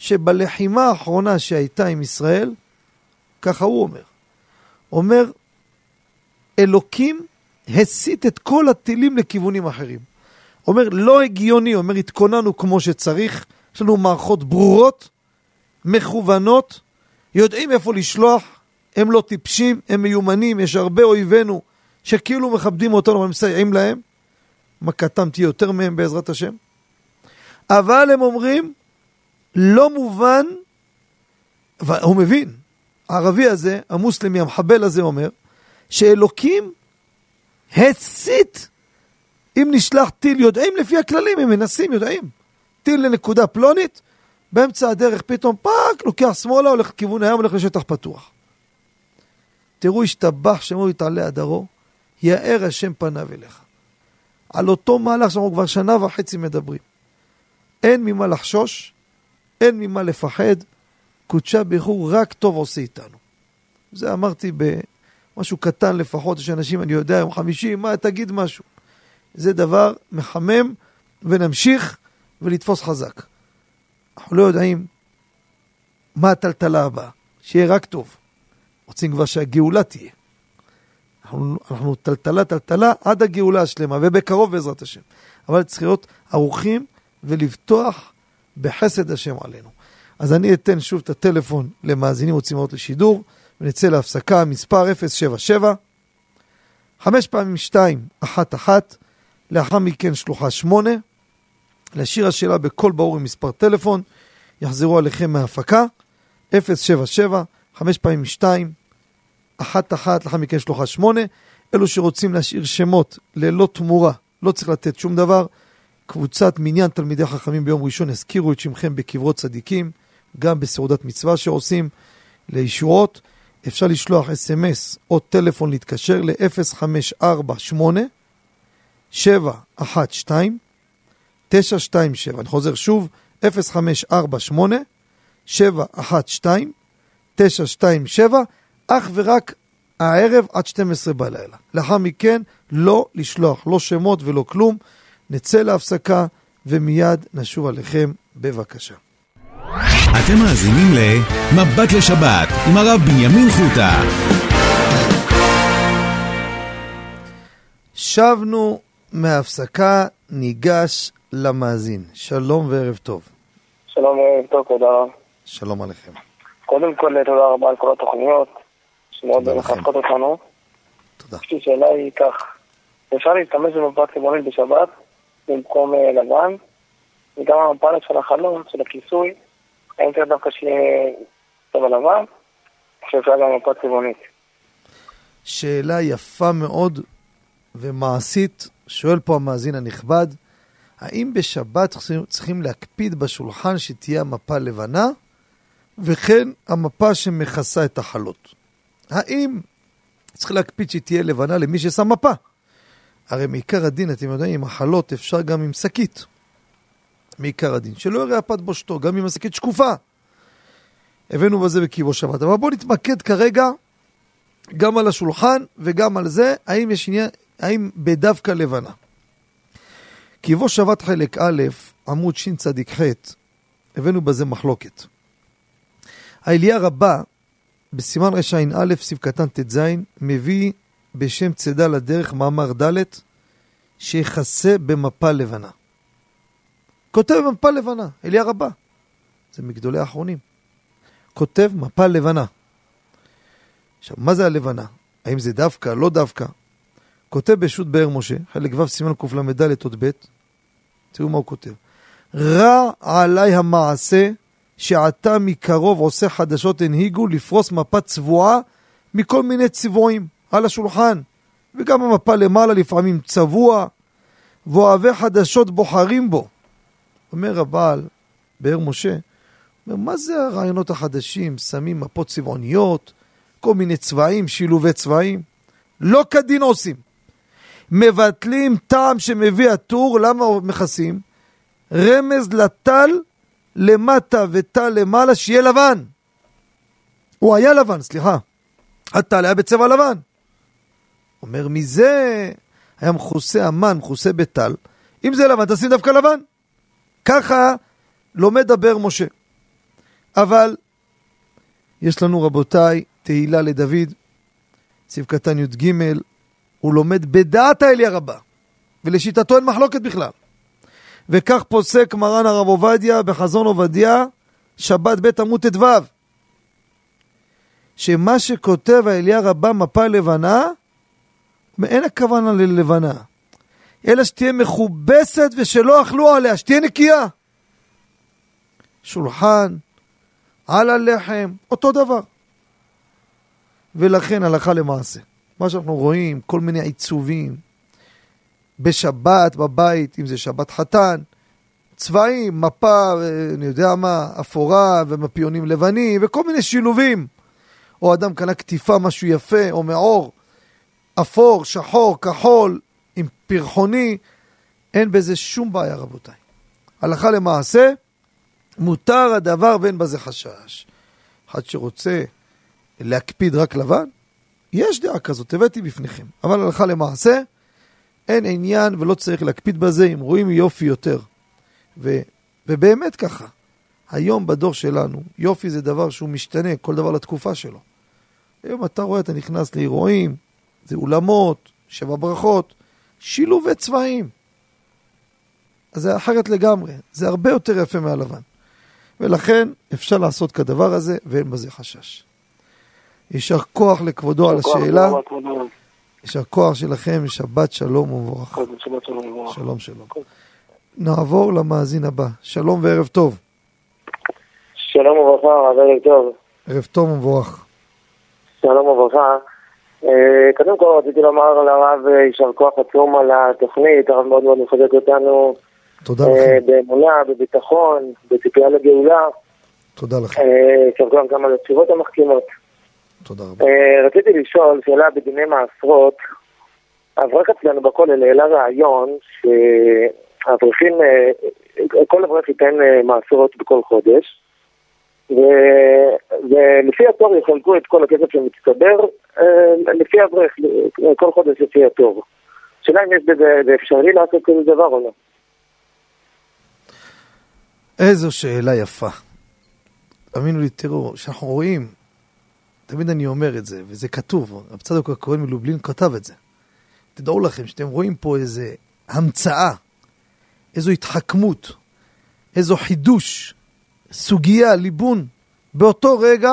שבלחימה האחרונה שהייתה עם ישראל, ככה הוא אומר, אומר, אלוקים הסיט את כל הטילים לכיוונים אחרים. אומר, לא הגיוני, אומר, התכוננו כמו שצריך, יש לנו מערכות ברורות, מכוונות, יודעים איפה לשלוח, הם לא טיפשים, הם מיומנים, יש הרבה אויבינו שכאילו מכבדים אותנו ומסייעים להם, מכתם תהיה יותר מהם בעזרת השם. אבל הם אומרים, לא מובן, והוא מבין, הערבי הזה, המוסלמי, המחבל הזה אומר, שאלוקים הסיט אם נשלח טיל, יודעים לפי הכללים, הם מנסים, יודעים. טיל לנקודה פלונית, באמצע הדרך פתאום פאק, לוקח שמאלה, הולך לכיוון הים, הולך לשטח פתוח. תראו, השתבח שמו יתעלה הדרו, יאר השם פניו אליך. על אותו מהלך שאנחנו כבר שנה וחצי מדברים. אין ממה לחשוש, אין ממה לפחד, קודשה באיחור, רק טוב עושה איתנו. זה אמרתי במשהו קטן לפחות, יש אנשים, אני יודע, יום חמישי, מה, תגיד משהו. זה דבר מחמם, ונמשיך ולתפוס חזק. אנחנו לא יודעים מה הטלטלה הבאה, שיהיה רק טוב. רוצים כבר שהגאולה תהיה. אנחנו, טלטלה טלטלה עד הגאולה השלמה, ובקרוב בעזרת השם. אבל צריך להיות ערוכים ולבטוח בחסד השם עלינו. אז אני אתן שוב את הטלפון למאזינים רוצים לראות לשידור, ונצא להפסקה, מספר 077, חמש פעמים 2, 1, 1, לאחר מכן שלוחה 8, להשאיר השאלה בקול ברור עם מספר טלפון, יחזרו עליכם מההפקה, 077, חמש פעמים 2, אחת אחת, לאחר מכן שלוחה 8, אלו שרוצים להשאיר שמות ללא תמורה, לא צריך לתת שום דבר, קבוצת מניין תלמידי חכמים ביום ראשון יזכירו את שמכם בקברות צדיקים, גם בסעודת מצווה שעושים, לישועות. אפשר לשלוח אס.אם.אס או טלפון להתקשר ל-0548 712 927. אני חוזר שוב, 0548 712 927, אך ורק הערב עד 12 בלילה. לאחר מכן, לא לשלוח, לא שמות ולא כלום. נצא להפסקה ומיד נשוב עליכם, בבקשה. אתם מאזינים ל"מבט לשבת" עם הרב בנימין חוטה. שבנו מההפסקה, ניגש למאזין. שלום וערב טוב. שלום וערב טוב, תודה רב. שלום עליכם. קודם כל, תודה רבה על כל התוכניות, שמאוד. מחזקות אותנו. תודה. יש לי שאלה היא כך, אפשר להשתמש במבט ריבונית בשבת במקום אה, לבן, וגם המפלת של החלון, של הכיסוי, האם צריך דווקא שיהיה צבע לבן, שאפשר גם מפת ריבונית. שאלה יפה מאוד ומעשית, שואל פה המאזין הנכבד, האם בשבת צריכים להקפיד בשולחן שתהיה המפה לבנה, וכן המפה שמכסה את החלות? האם צריך להקפיד שתהיה לבנה למי ששם מפה? הרי מעיקר הדין, אתם יודעים, עם החלות אפשר גם עם שקית. מעיקר הדין, שלא יראה הפת בושתו, גם אם השקית שקופה. הבאנו בזה בקיבו שבת. אבל בואו נתמקד כרגע גם על השולחן וגם על זה, האם יש עניין, האם בדווקא לבנה. קיבו שבת חלק א', עמוד שצ"ח, הבאנו בזה מחלוקת. האליה רבה, בסימן רע"א, סעיף קטן ט"ז, מביא בשם צידה לדרך, מאמר ד', שיכסה במפה לבנה. כותב במפה לבנה, אליה רבה. זה מגדולי האחרונים. כותב מפה לבנה. עכשיו, מה זה הלבנה? האם זה דווקא, לא דווקא? כותב בשו"ת באר משה, חלק ו' סימן קל"ד עוד ב', תראו מה הוא כותב. רע עליי המעשה שעתה מקרוב עושה חדשות הנהיגו לפרוס מפה צבועה מכל מיני צבועים על השולחן. וגם המפה למעלה לפעמים צבוע, ואוהבי חדשות בוחרים בו. אומר הבעל, באר משה, אומר, מה זה הרעיונות החדשים? שמים מפות צבעוניות, כל מיני צבעים, שילובי צבעים. לא כדין עושים. מבטלים טעם שמביא הטור, למה מכסים? רמז לטל למטה וטל למעלה, שיהיה לבן. הוא היה לבן, סליחה. הטל היה בצבע לבן. אומר, מזה היה מכוסה המן, מכוסה בטל. אם זה לבן, תשים דווקא לבן. ככה לומד דבר משה. אבל יש לנו, רבותיי, תהילה לדוד, סעיף קטן י"ג, הוא לומד בדעת האליה רבה, ולשיטתו אין מחלוקת בכלל. וכך פוסק מרן הרב עובדיה בחזון עובדיה, שבת ב' עמוד ט"ו, שמה שכותב האליה רבה מפה לבנה, אין הכוונה ללבנה, אלא שתהיה מכובסת ושלא אכלו עליה, שתהיה נקייה. שולחן, על הלחם, אותו דבר. ולכן הלכה למעשה. מה שאנחנו רואים, כל מיני עיצובים, בשבת בבית, אם זה שבת חתן, צבעים, מפה, אה, אני יודע מה, אפורה ומפיונים לבנים וכל מיני שילובים. או אדם קנה קטיפה, משהו יפה, או מעור, אפור, שחור, כחול, עם פרחוני, אין בזה שום בעיה, רבותיי. הלכה למעשה, מותר הדבר ואין בזה חשש. אחד שרוצה להקפיד רק לבן, יש דעה כזאת, הבאתי בפניכם. אבל הלכה למעשה, אין עניין ולא צריך להקפיד בזה, אם רואים יופי יותר. ו, ובאמת ככה, היום בדור שלנו, יופי זה דבר שהוא משתנה, כל דבר לתקופה שלו. היום אתה רואה, אתה נכנס לאירועים, זה אולמות, שבע ברכות, שילובי צבעים. אז זה אחרת לגמרי, זה הרבה יותר יפה מהלבן. ולכן אפשר לעשות כדבר הזה, ואין בזה חשש. יישר כוח לכבודו על השאלה. יישר כוח שלכם, שבת שלום ומבורך. שלום שלום. נעבור למאזין הבא. שלום וערב טוב. שלום וברכה, ערב טוב. ערב טוב ומבורך. שלום וברכה. אה, קודם כל רציתי לומר לרב אה, יישר כוח עצום על התוכנית, הרב מאוד מאוד מחזק אותנו. תודה אה, לכם. באמונה, בביטחון, בציפייה לגאולה. תודה לכם. יישר כוח גם על התשובות המחכימות. תודה רבה. רציתי לשאול שאלה בדיני מעשרות. אברך אצלנו בכולל העלה רעיון שהאברכים, כל אברך ייתן מעשרות בכל חודש. ו- ולפי התור יחלקו את כל הכסף שמצטבר אה, לפי אברך, כל חודש לפי התור. השאלה אם יש בזה, זה אפשרי לעשות כזה דבר או לא. איזו שאלה יפה. תאמינו לי, תראו, שאנחנו רואים, תמיד אני אומר את זה, וזה כתוב, רב צדוק הכהן מלובלין כתב את זה. תדעו לכם שאתם רואים פה איזה המצאה, איזו התחכמות, איזו חידוש, סוגיה, ליבון. באותו רגע,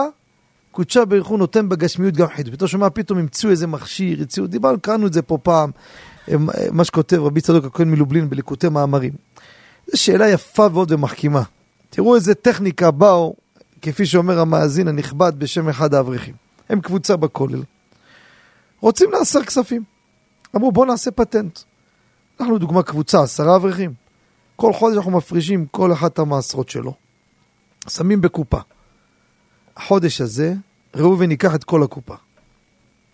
קודשה ברוך הוא נותן בגשמיות גם חידוש. פתאום שומע, פתאום המציאו איזה מכשיר, הציעו, דיברנו, קראנו את זה פה פעם, מה שכותב רבי צדוק הכהן מלובלין בליקוטי מאמרים. זו שאלה יפה מאוד ומחכימה. תראו איזה טכניקה באו, כפי שאומר המאזין הנכבד בשם אחד האברכים. הם קבוצה בכולל. רוצים לעשר כספים. אמרו בואו נעשה פטנט. אנחנו דוגמה קבוצה, עשרה אברכים. כל חודש אנחנו מפרישים כל אחד את המעשרות שלו. שמים בקופה. החודש הזה, ראובן ייקח את כל הקופה.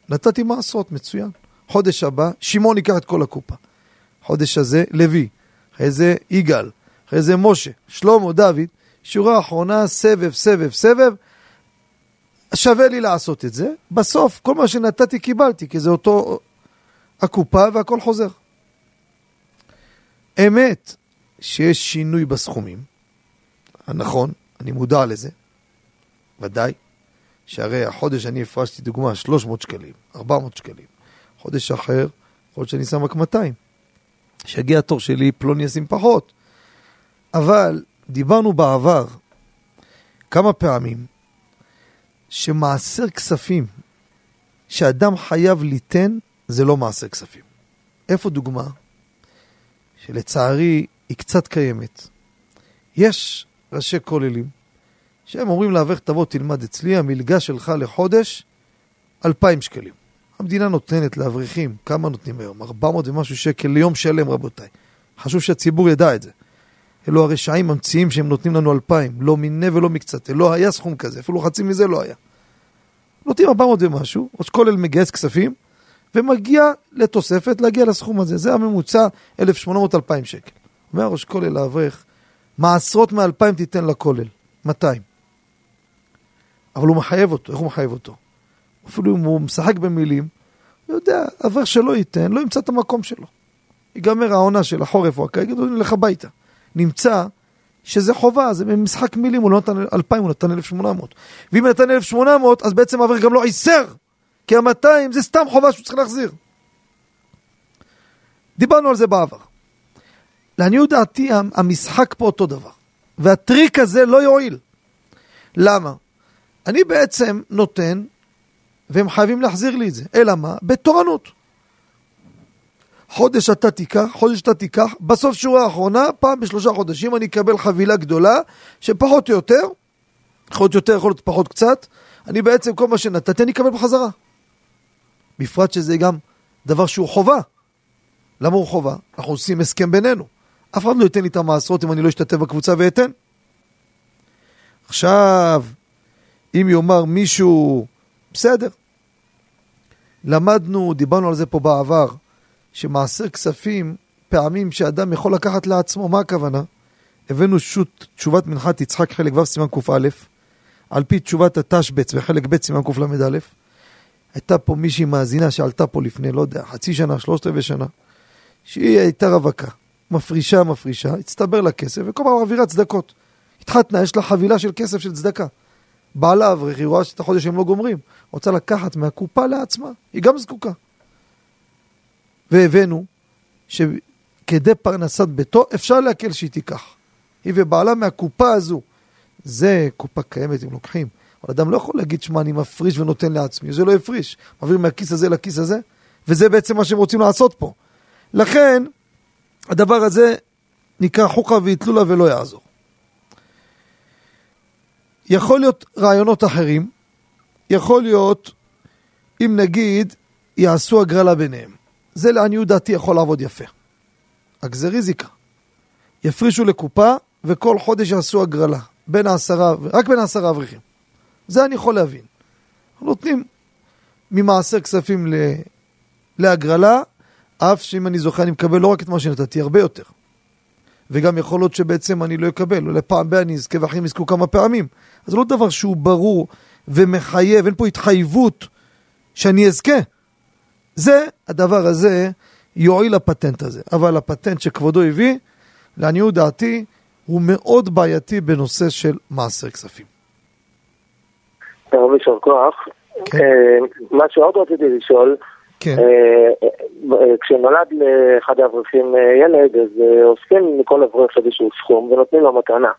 נתתי מעשרות, מצוין. חודש הבא, שמעון ייקח את כל הקופה. חודש הזה, לוי. אחרי זה יגאל. אחרי זה משה. שלמה, דוד. שורה אחרונה, סבב, סבב, סבב. שווה לי לעשות את זה. בסוף, כל מה שנתתי קיבלתי, כי זה אותו הקופה והכל חוזר. אמת שיש שינוי בסכומים, נכון, אני מודע לזה, ודאי, שהרי החודש אני הפרשתי דוגמה 300 שקלים, 400 שקלים, חודש אחר, יכול להיות שאני שם רק 200. כשיגיע התור שלי, פלוני ישים פחות. אבל דיברנו בעבר כמה פעמים שמעשר כספים שאדם חייב ליתן זה לא מעשר כספים. איפה דוגמה? שלצערי היא קצת קיימת. יש ראשי כוללים שהם אומרים לאברך תבוא תלמד אצלי, המלגה שלך לחודש 2,000 שקלים. המדינה נותנת לאברכים, כמה נותנים היום? 400 ומשהו שקל ליום שלם רבותיי. חשוב שהציבור ידע את זה. אלו הרשעים ממציאים שהם נותנים לנו 2,000, לא מיניה ולא מקצת, לא היה סכום כזה, אפילו חצי מזה לא היה. נותנים 400 ומשהו, ראש כולל מגייס כספים, ומגיע לתוספת להגיע לסכום הזה. זה הממוצע 1,800-2,000 שקל. אומר ראש כולל לאברך, מעשרות מ-2,000 תיתן לכולל, 200. אבל הוא מחייב אותו, איך הוא מחייב אותו? אפילו אם הוא משחק במילים, הוא יודע, אברך שלא ייתן, לא ימצא את המקום שלו. ייגמר העונה של החורף או הקיץ, יגידו, נלך הביתה. נמצא שזה חובה, זה משחק מילים, הוא לא נתן 2,000, הוא נתן 1,800. ואם הוא נתן 1,800, אז בעצם האברך גם לא עיסר, כי ה-200 זה סתם חובה שהוא צריך להחזיר. דיברנו על זה בעבר. לעניות דעתי, המשחק פה אותו דבר. והטריק הזה לא יועיל. למה? אני בעצם נותן, והם חייבים להחזיר לי את זה. אלא מה? בתורנות. חודש אתה תיקח, חודש אתה תיקח, בסוף שורה האחרונה, פעם בשלושה חודשים אני אקבל חבילה גדולה, שפחות או יותר, יכול להיות יותר, יכול להיות פחות קצת, אני בעצם כל מה שנתתי אני אקבל בחזרה. בפרט שזה גם דבר שהוא חובה. למה הוא חובה? אנחנו עושים הסכם בינינו. אף אחד לא ייתן לי את המעשרות אם אני לא אשתתף בקבוצה ואתן. עכשיו, אם יאמר מישהו, בסדר, למדנו, דיברנו על זה פה בעבר, שמעשר כספים, פעמים שאדם יכול לקחת לעצמו, מה הכוונה? הבאנו שוט, תשובת מנחת יצחק חלק ו' סימן קא, על פי תשובת התשבץ בחלק ב' סימן קל"א, הייתה פה מישהי מאזינה שעלתה פה לפני, לא יודע, חצי שנה, שלושת רבעי שנה, שהיא הייתה רווקה, מפרישה, מפרישה, הצטבר לה כסף, וכל פעם מעבירה צדקות. התחתנה, יש לה חבילה של כסף של צדקה. בעלה אברך, היא רואה שאת החודש הם לא גומרים, רוצה לקחת מהקופה לעצמה, היא גם זקוקה. והבאנו שכדי פרנסת ביתו אפשר להקל שהיא תיקח. היא ובעלה מהקופה הזו. זה קופה קיימת, אם לוקחים. אבל אדם לא יכול להגיד, שמע, אני מפריש ונותן לעצמי, זה לא הפריש. מעביר מהכיס הזה לכיס הזה, וזה בעצם מה שהם רוצים לעשות פה. לכן, הדבר הזה נקרא חוכא ואיטלולה ולא יעזור. יכול להיות רעיונות אחרים, יכול להיות, אם נגיד, יעשו הגרלה ביניהם. זה לעניות דעתי יכול לעבוד יפה. רק זה ריזיקה. יפרישו לקופה, וכל חודש יעשו הגרלה. בין העשרה, רק בין העשרה אברכים. זה אני יכול להבין. נותנים ממעשר כספים להגרלה, אף שאם אני זוכה אני מקבל לא רק את מה שנתתי, הרבה יותר. וגם יכול להיות שבעצם אני לא אקבל, אולי פעם הבאה אני אזכה ואחרים יזכו כמה פעמים. אז זה לא דבר שהוא ברור ומחייב, אין פה התחייבות שאני אזכה. זה, הדבר הזה, יועיל לפטנט הזה. אבל הפטנט שכבודו הביא, לעניות דעתי, הוא מאוד בעייתי בנושא של מעשר כספים. טוב, יישר כוח. כן. אה, מה שעוד רציתי לשאול, כן. אה, אה, כשנולד לאחד האברכים ילד, אז אוספים מכל אברך איזשהו סכום ונותנים לו מתנה.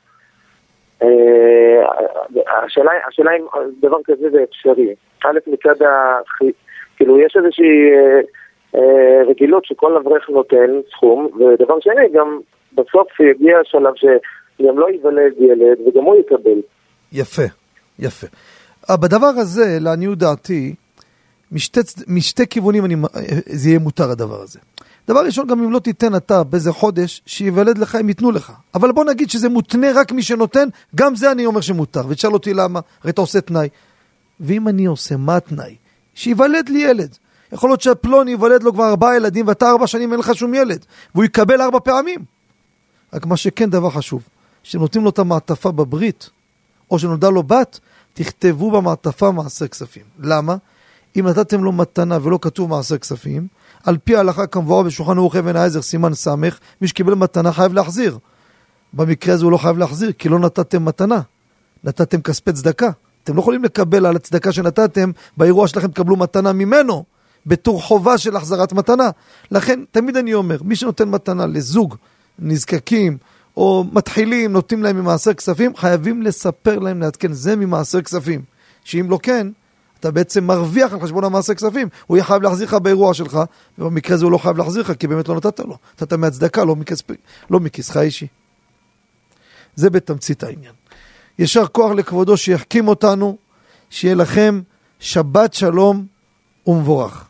השאלה, השאלה אם דבר כזה זה אפשרי. א', מצד ה... כאילו, יש איזושהי רגילות שכל אברך נותן סכום, ודבר שני, גם בסוף יגיע השלב שגם לא ייוולד ילד וגם הוא יקבל. יפה, יפה. אה, בדבר הזה, לעניות דעתי, משתי, משתי כיוונים אני, זה יהיה מותר הדבר הזה. דבר ראשון, גם אם לא תיתן אתה באיזה חודש, שיוולד לך, הם ייתנו לך. אבל בוא נגיד שזה מותנה רק מי שנותן, גם זה אני אומר שמותר. ותשאל אותי למה, הרי אתה עושה תנאי. ואם אני עושה, מה התנאי? שיוולד לי ילד. יכול להיות שפלוני ייוולד לו כבר ארבעה ילדים, ואתה ארבע שנים אין לך שום ילד. והוא יקבל ארבע פעמים. רק מה שכן דבר חשוב, שנותנים לו את המעטפה בברית, או שנולדה לו בת, תכתבו במעטפה מעשר כספים. למה? אם נתתם לו מתנה ולא כתוב מעשר כספים, על פי ההלכה כמבואר בשולחן ערוך אבן העזר סימן ס', מי שקיבל מתנה חייב להחזיר. במקרה הזה הוא לא חייב להחזיר, כי לא נתתם מתנה. נתתם כספי צדקה. אתם לא יכולים לקבל על הצדקה שנתתם, באירוע שלכם תקבלו מתנה ממנו, בתור חובה של החזרת מתנה. לכן, תמיד אני אומר, מי שנותן מתנה לזוג נזקקים או מתחילים, נותנים להם ממעשר כספים, חייבים לספר להם, לעדכן, זה ממעשר כספים. שאם לא כן, אתה בעצם מרוויח על חשבון המעשר כספים. הוא יהיה חייב להחזיר לך באירוע שלך, ובמקרה הזה הוא לא חייב להחזיר לך, כי באמת לא נתת לו. נתת מהצדקה, לא, מכספ... לא מכיסך אישי. זה בתמצית העניין. ישר כוח לכבודו שיחכים אותנו, שיהיה לכם שבת שלום ומבורך.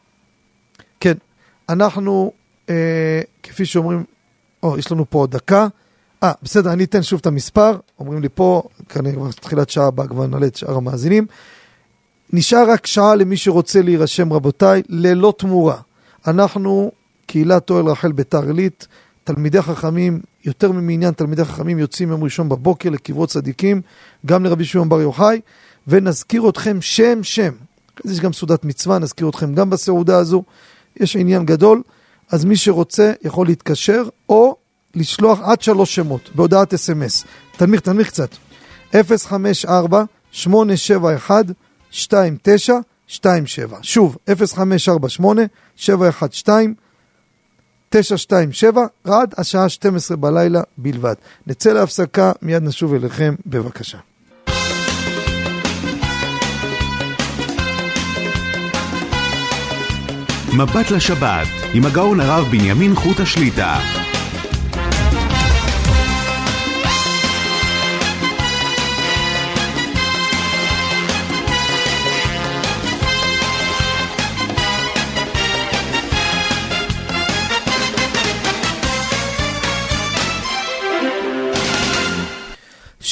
כן, אנחנו, אה, כפי שאומרים, או, יש לנו פה עוד דקה. אה, בסדר, אני אתן שוב את המספר. אומרים לי פה, כנראה כבר תחילת שעה הבאה כבר נעלה את שאר המאזינים. נשאר רק שעה למי שרוצה להירשם, רבותיי, ללא תמורה. אנחנו, קהילת אוהל רחל ביתר עילית, תלמידי חכמים, יותר ממניין תלמידי חכמים יוצאים יום ראשון בבוקר לקברות צדיקים, גם לרבי שמעון בר יוחאי, ונזכיר אתכם שם שם. יש גם סעודת מצווה, נזכיר אתכם גם בסעודה הזו. יש עניין גדול. אז מי שרוצה יכול להתקשר או לשלוח עד שלוש שמות בהודעת אס.אם.אס. תנמיך, תנמיך קצת. 054-871-2927. שוב, 0548-712-927, עד השעה 12 בלילה בלבד. נצא להפסקה, מיד נשוב אליכם, בבקשה. מבט לשבת, עם הגאון הרב בנימין חוט השליטה.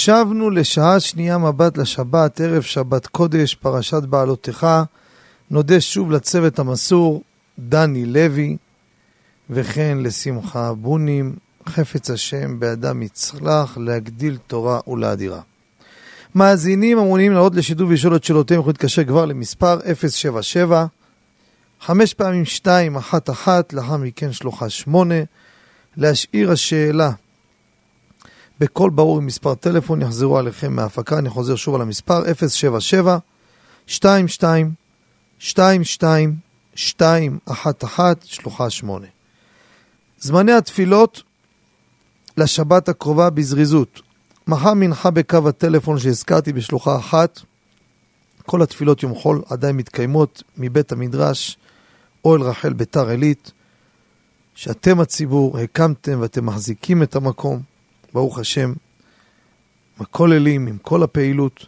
שבנו לשעה שנייה מבט לשבת, ערב שבת קודש, פרשת בעלותך. נודה שוב לצוות המסור, דני לוי, וכן לשמחה בונים, חפץ השם באדם יצלח, להגדיל תורה ולאדירה. מאזינים המעוניינים לעלות לשידור ולשאול את שאלותיהם יכולים להתקשר כבר למספר 077 חמש פעמים שתיים, אחת אחת, לאחר מכן שלוחה שמונה. להשאיר השאלה בקול ברור עם מספר טלפון, יחזרו עליכם מההפקה, אני חוזר שוב על המספר 077 22 22 211 שלוחה 8. זמני התפילות לשבת הקרובה בזריזות. מחר מנחה בקו הטלפון שהזכרתי בשלוחה אחת. כל התפילות יום חול עדיין מתקיימות מבית המדרש אוהל רחל ביתר עילית, שאתם הציבור הקמתם ואתם מחזיקים את המקום, ברוך השם, בכוללים עם כל הפעילות.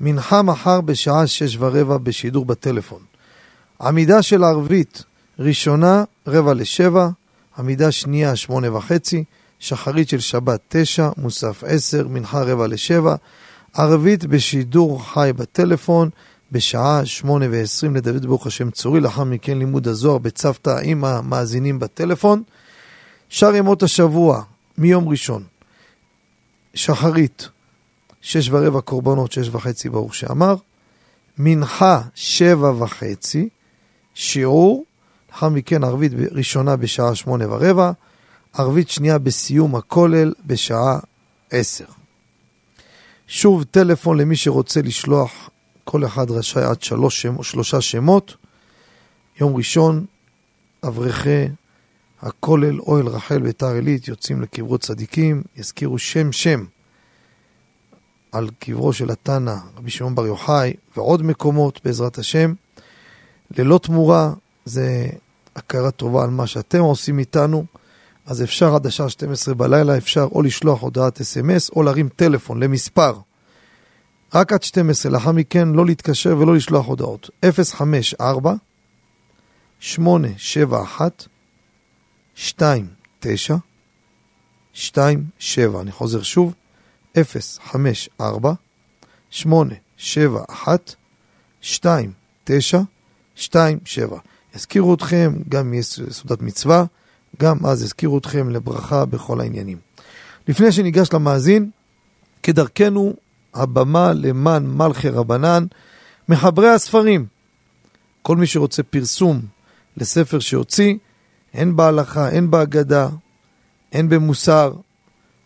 מנחה מחר בשעה שש ורבע בשידור בטלפון. עמידה של ערבית ראשונה, רבע לשבע, עמידה שנייה, שמונה וחצי, שחרית של שבת, תשע, מוסף עשר, מנחה רבע לשבע, ערבית בשידור חי בטלפון, בשעה שמונה ועשרים לדוד ברוך השם צורי, לאחר מכן לימוד הזוהר בצוותא עם המאזינים בטלפון. שאר ימות השבוע, מיום ראשון, שחרית, שש ורבע קורבנות, שש וחצי ברוך שאמר, מנחה, שבע וחצי, שיעור, לאחר מכן ערבית ראשונה בשעה שמונה ורבע, ערבית שנייה בסיום הכולל בשעה עשר. שוב טלפון למי שרוצה לשלוח, כל אחד רשאי עד שלוש שלושה שמות. יום ראשון, אברכי הכולל אוהל רחל ביתר עילית יוצאים לקברות צדיקים, יזכירו שם שם על קברו של התנא, רבי שמעון בר יוחאי, ועוד מקומות בעזרת השם. ללא תמורה, זה הכרה טובה על מה שאתם עושים איתנו. אז אפשר עד השעה 12 בלילה, אפשר או לשלוח הודעת אס.אם.אס או להרים טלפון למספר. רק עד 12, לאחר מכן לא להתקשר ולא לשלוח הודעות. 054 871 29 27, אני חוזר שוב, 054 871 29 27. יזכירו אתכם, גם מצווה, גם אז יזכירו אתכם לברכה בכל העניינים. לפני שניגש למאזין, כדרכנו, הבמה למען מלכי רבנן, מחברי הספרים. כל מי שרוצה פרסום לספר שהוציא, הן בהלכה, הן בהגדה, הן במוסר,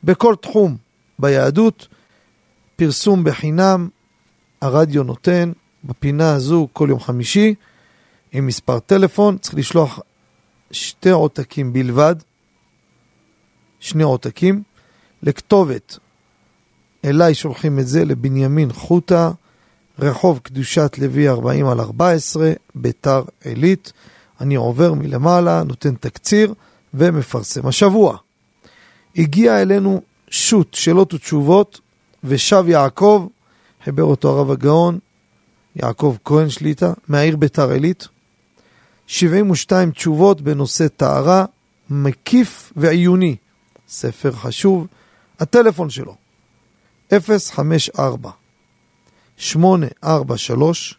בכל תחום ביהדות, פרסום בחינם, הרדיו נותן, בפינה הזו כל יום חמישי, עם מספר טלפון, צריך לשלוח שתי עותקים בלבד, שני עותקים, לכתובת. אליי שולחים את זה לבנימין חוטה, רחוב קדושת לוי 40 על 14, ביתר עילית. אני עובר מלמעלה, נותן תקציר ומפרסם. השבוע הגיע אלינו שו"ת שאלות ותשובות, ושב יעקב, חיבר אותו הרב הגאון, יעקב כהן שליטה, מהעיר ביתר עילית. 72 תשובות בנושא טהרה, מקיף ועיוני. ספר חשוב. הטלפון שלו, 054 843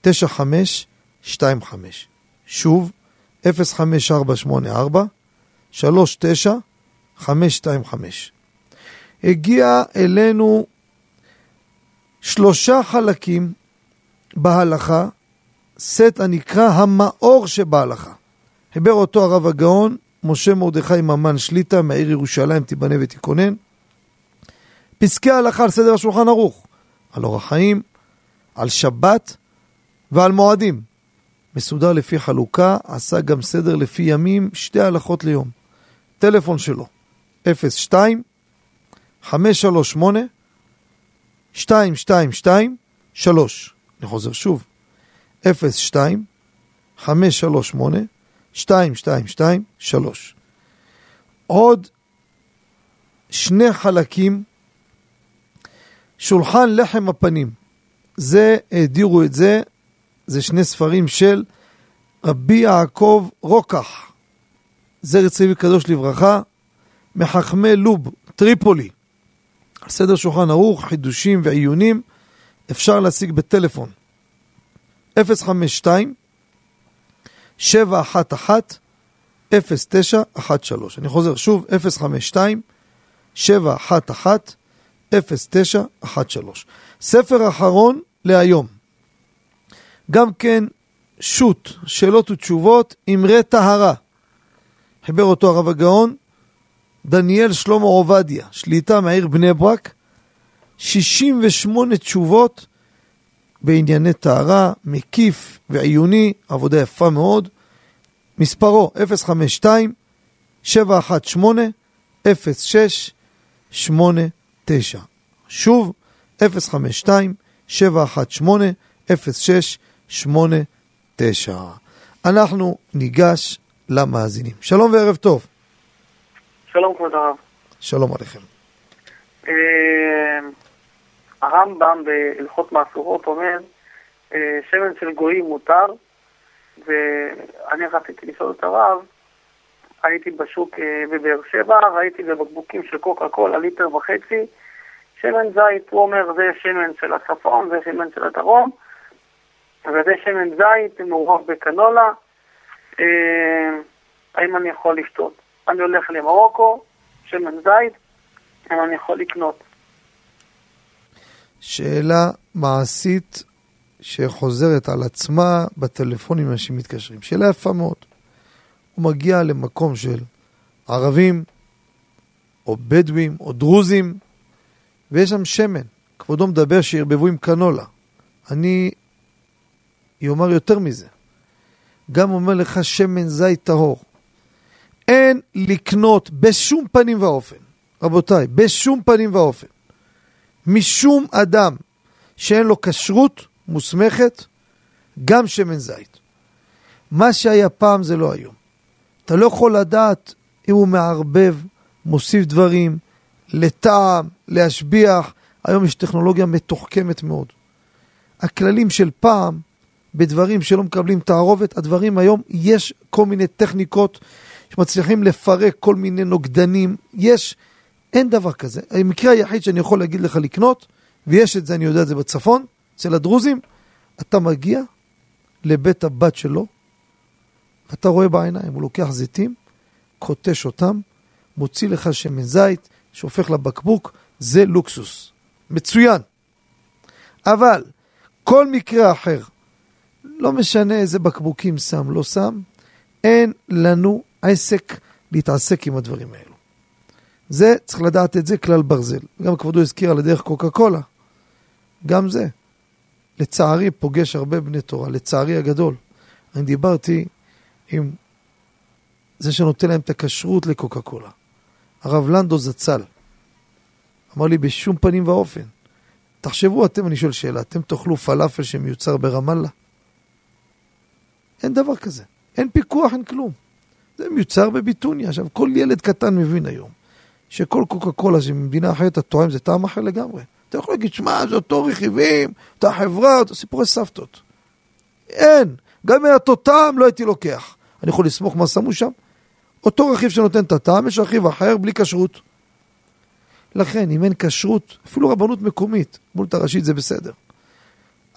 9525. שוב, 05484 39525. הגיע אלינו שלושה חלקים בהלכה סט הנקרא המאור שבהלכה. חיבר אותו הרב הגאון, משה מרדכי ממן שליטה מהעיר ירושלים תיבנה ותיכונן. פסקי ההלכה על סדר השולחן ערוך, על אורח חיים, על שבת ועל מועדים. מסודר לפי חלוקה, עשה גם סדר לפי ימים, שתי הלכות ליום. טלפון שלו, 02 538 222 3. אני חוזר שוב, 02 538 222 3. עוד שני חלקים, שולחן לחם הפנים. זה, הדירו את זה, זה שני ספרים של רבי יעקב רוקח, זרע צבי קדוש לברכה, מחכמי לוב, טריפולי. סדר שולחן ערוך, חידושים ועיונים, אפשר להשיג בטלפון 052 711 0913. אני חוזר שוב, 052 711 0913. ספר אחרון להיום. גם כן שו"ת, שאלות ותשובות, אמרי טהרה. חיבר אותו הרב הגאון, דניאל שלמה עובדיה, שליטה מהעיר בני ברק, 68 תשובות בענייני טהרה, מקיף ועיוני, עבודה יפה מאוד. מספרו 052 718 0689. שוב, 052 718 0689. אנחנו ניגש למאזינים. שלום וערב טוב. שלום כבוד הרב. שלום עליכם. אה, הרמב"ם בהלכות מעשורות אומר, אה, שמן של גויים מותר, ואני רציתי לשאול את הרב, הייתי בשוק אה, בבאר שבע, ראיתי בבקבוקים של קוקה קולה ליטר וחצי, שמן זית, הוא אומר זה שמן של הצפון, זה שמן של הדרום, וזה שמן זית מעורב בקנולה, האם אני יכול לשתות? אני הולך למרוקו, שמן זית, האם אני יכול לקנות? שאלה מעשית שחוזרת על עצמה בטלפונים אנשים מתקשרים. שאלה יפה מאוד. הוא מגיע למקום של ערבים, או בדואים, או דרוזים, ויש שם שמן. כבודו מדבר שירבבו עם קנולה. אני אומר יותר מזה. גם אומר לך שמן זית טהור. אין לקנות בשום פנים ואופן, רבותיי, בשום פנים ואופן, משום אדם שאין לו כשרות מוסמכת, גם שמן זית. מה שהיה פעם זה לא היום. אתה לא יכול לדעת אם הוא מערבב, מוסיף דברים, לטעם, להשביח. היום יש טכנולוגיה מתוחכמת מאוד. הכללים של פעם, בדברים שלא מקבלים תערובת, הדברים היום, יש כל מיני טכניקות שמצליחים לפרק כל מיני נוגדנים. יש, אין דבר כזה. המקרה היחיד שאני יכול להגיד לך לקנות, ויש את זה, אני יודע את זה בצפון, אצל הדרוזים, אתה מגיע לבית הבת שלו, ואתה רואה בעיניים, הוא לוקח זיתים, קוטש אותם, מוציא לך שמן זית, שהופך לבקבוק, זה לוקסוס. מצוין. אבל כל מקרה אחר, לא משנה איזה בקבוקים שם, לא שם, אין לנו עסק להתעסק עם הדברים האלו. זה, צריך לדעת את זה כלל ברזל. גם כבודו הזכיר על הדרך קוקה קולה. גם זה. לצערי פוגש הרבה בני תורה, לצערי הגדול. אני דיברתי עם זה שנותן להם את הכשרות לקוקה קולה. הרב לנדו זצ"ל. אמר לי בשום פנים ואופן. תחשבו אתם, אני שואל שאלה, אתם תאכלו פלאפל שמיוצר ברמאללה? אין דבר כזה. אין פיקוח, אין כלום. זה מיוצר בביטוניה. עכשיו, כל ילד קטן מבין היום שכל קוקה קולה שממדינה אחרת אתה טועם זה טעם אחר לגמרי. אתה יכול להגיד, שמע, זה אותו רכיבים, אותה חברה, אותו סיפורי סבתות. אין. גם אם אותו טעם, לא הייתי לוקח. אני יכול לסמוך מה שמו שם? אותו רכיב שנותן את הטעם, יש רכיב אחר בלי כשרות. לכן, אם אין כשרות, אפילו רבנות מקומית, מול את הראשית זה בסדר.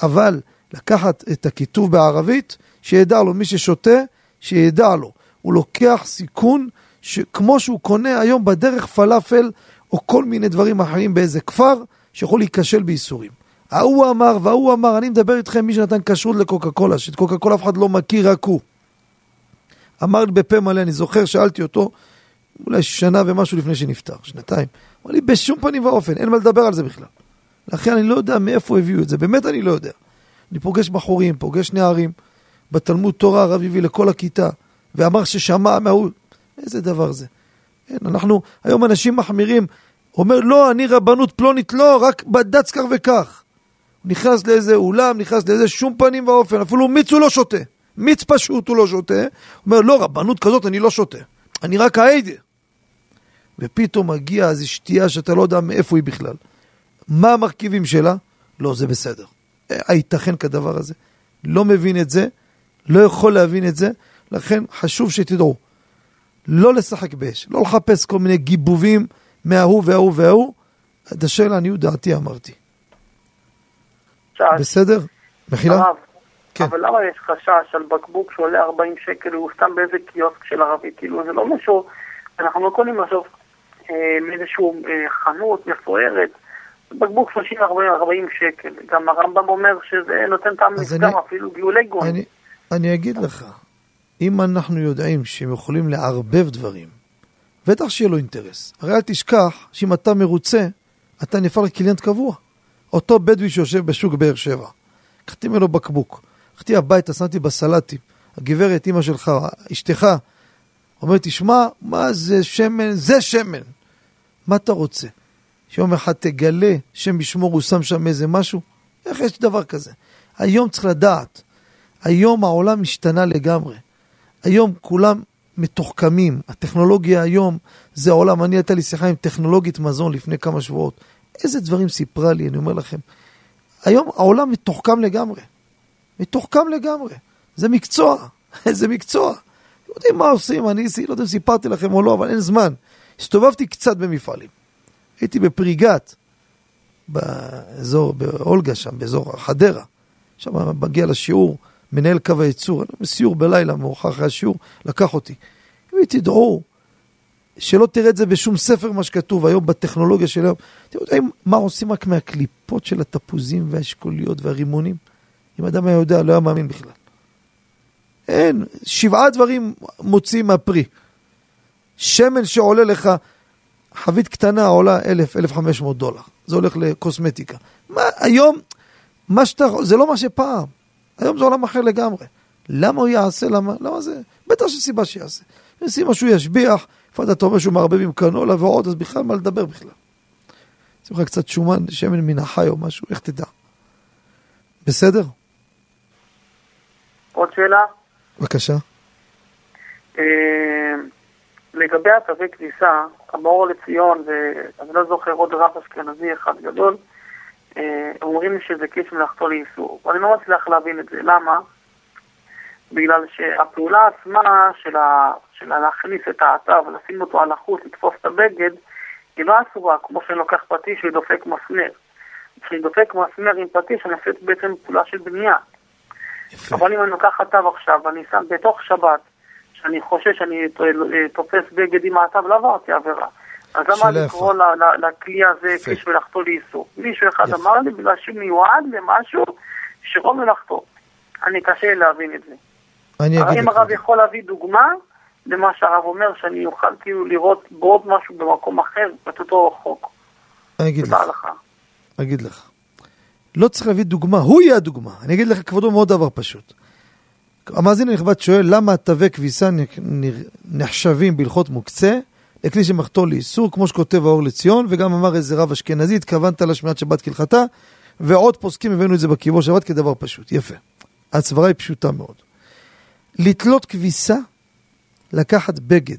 אבל לקחת את הכיתוב בערבית, שידע לו מי ששותה, שידע לו. הוא לוקח סיכון שכמו שהוא קונה היום בדרך פלאפל או כל מיני דברים אחרים באיזה כפר, שיכול להיכשל בייסורים. ההוא אמר וההוא אמר, אני מדבר איתכם מי שנתן כשרות לקוקה קולה, שאת קוקה קולה אף אחד לא מכיר, רק הוא. אמר לי בפה מלא, אני זוכר, שאלתי אותו, אולי שנה ומשהו לפני שנפטר, שנתיים. אמר לי, בשום פנים ואופן, אין מה לדבר על זה בכלל. לכן אני לא יודע מאיפה הביאו את זה, באמת אני לא יודע. אני פוגש בחורים, פוגש נערים, בתלמוד תורה הרב הביא לכל הכיתה, ואמר ששמע מההוא, איזה דבר זה? אין, אנחנו, היום אנשים מחמירים, אומר, לא, אני רבנות פלונית, לא, רק בד"ץ כך וכך. נכנס לאיזה אולם, נכנס לאיזה שום פנים ואופן, אפילו מיץ הוא לא שותה. מיץ פשוט הוא לא שותה. אומר, לא, רבנות כזאת אני לא שותה. אני רק העדה. ופתאום מגיע איזו שתייה שאתה לא יודע מאיפה היא בכלל. מה המרכיבים שלה? לא, זה בסדר. הייתכן כדבר הזה? לא מבין את זה, לא יכול להבין את זה, לכן חשוב שתדעו, לא לשחק באש, לא לחפש כל מיני גיבובים מההוא וההוא וההוא, את השאלה, לעניות דעתי אמרתי. בסדר? מחילה? הרב, כן. אבל למה יש חשש על בקבוק שעולה 40 שקל, הוא סתם באיזה קיוסק של ערבי? כאילו, זה לא משהו, אנחנו לא קונים עכשיו אה, מאיזשהו אה, חנות מפוארת. בקבוק 30-40 שקל. גם הרמב"ם אומר שזה נותן טעם אז לפגם, אני- אפילו גאולי גאון. אני, אני אגיד לך, אם אנחנו יודעים שהם יכולים לערבב דברים, בטח שיהיה לו אינטרס. הרי אל תשכח שאם אתה מרוצה, אתה נהפך לקליינט קבוע. אותו בדואי שיושב בשוק באר שבע, קחתי ממנו בקבוק, קחתי הביתה, שמתי בסלטים, הגברת, אימא שלך, אשתך, אומרת, תשמע, מה זה שמן? זה שמן. מה אתה רוצה? שיום אחד תגלה, שם ישמור, הוא שם שם איזה משהו? איך יש דבר כזה? היום צריך לדעת, היום העולם השתנה לגמרי. היום כולם מתוחכמים. הטכנולוגיה היום זה העולם. אני הייתה לי שיחה עם טכנולוגית מזון לפני כמה שבועות. איזה דברים סיפרה לי, אני אומר לכם. היום העולם מתוחכם לגמרי. מתוחכם לגמרי. זה מקצוע, זה מקצוע. יודעים מה עושים, אני לא יודע אם סיפרתי לכם או לא, אבל אין זמן. הסתובבתי קצת במפעלים. הייתי בפריגת, באזור, באולגה שם, באזור חדרה. שם מגיע לשיעור, מנהל קו הייצור, בסיור בלילה, מאוחר אחרי השיעור, לקח אותי. ותדעו שלא תראה את זה בשום ספר מה שכתוב היום בטכנולוגיה של היום. אתם יודעים מה עושים רק מהקליפות של התפוזים והאשכוליות והרימונים? אם אדם היה יודע, לא היה מאמין בכלל. אין, שבעה דברים מוציאים מהפרי. שמן שעולה לך, חבית קטנה עולה 1,000, 1,500 דולר. זה הולך לקוסמטיקה. מה, היום, מה שאתה, זה לא מה שפעם. היום זה עולם אחר לגמרי. למה הוא יעשה? למה? למה זה? בטח שיש סיבה שיעשה. יש סיבה שהוא ישביח, לפעמים אתה אומר שהוא מערבב עם קנולה ועוד, אז בכלל מה לדבר בכלל. שים לך קצת שומן, שמן מן החי או משהו, איך תדע. בסדר? עוד שאלה? בבקשה. אה, לגבי התווי כניסה, המאור לציון, ואני לא זוכר עוד רב אשכנזי אחד גדול, אומרים לי שזה קיש מלאכתו לאיסור. ואני לא מצליח להבין את זה. למה? בגלל שהפעולה עצמה של, ה... של להכניס את האתר ולשים אותו על החוט, לתפוס את הבגד, היא לא אסורה, כמו שאני לוקח פטיש ודופק מסמר. כשאני דופק מסמר עם פטיש, אני עושה בעצם פעולה של בנייה. יפה. אבל אם אני לוקח אתר עכשיו ואני שם בתוך שבת, שאני חושש שאני תופס בגד עם האתר, לא עברתי עבירה. אז למה לקרוא לכלי הזה יפה. כביש מלאכתו לאיסור? מישהו אחד יפה. אמר לי בגלל שהוא מיועד למשהו שלא מלאכתו. אני קשה להבין את זה. אני אגיד אם לך. הרב יכול להביא דוגמה למה שהרב אומר, שאני אוכל כאילו לראות בעוד משהו במקום אחר, את אותו חוק. אני אגיד לך. לך. אגיד לך. לא צריך להביא דוגמה, הוא יהיה הדוגמה. אני אגיד לך, כבודו, מאוד דבר פשוט. המאזין הנכבד שואל, למה תווי כביסה נחשבים בהלכות מוקצה לכלי שמחתו לאיסור, כמו שכותב האור לציון, וגם אמר איזה רב אשכנזי, התכוונת לשמיעת שבת כהלכתה, ועוד פוסקים הבאנו את זה בקיבור שבת כדבר פשוט. יפה. הסברה היא פשוטה מאוד. לתלות כביסה, לקחת בגד.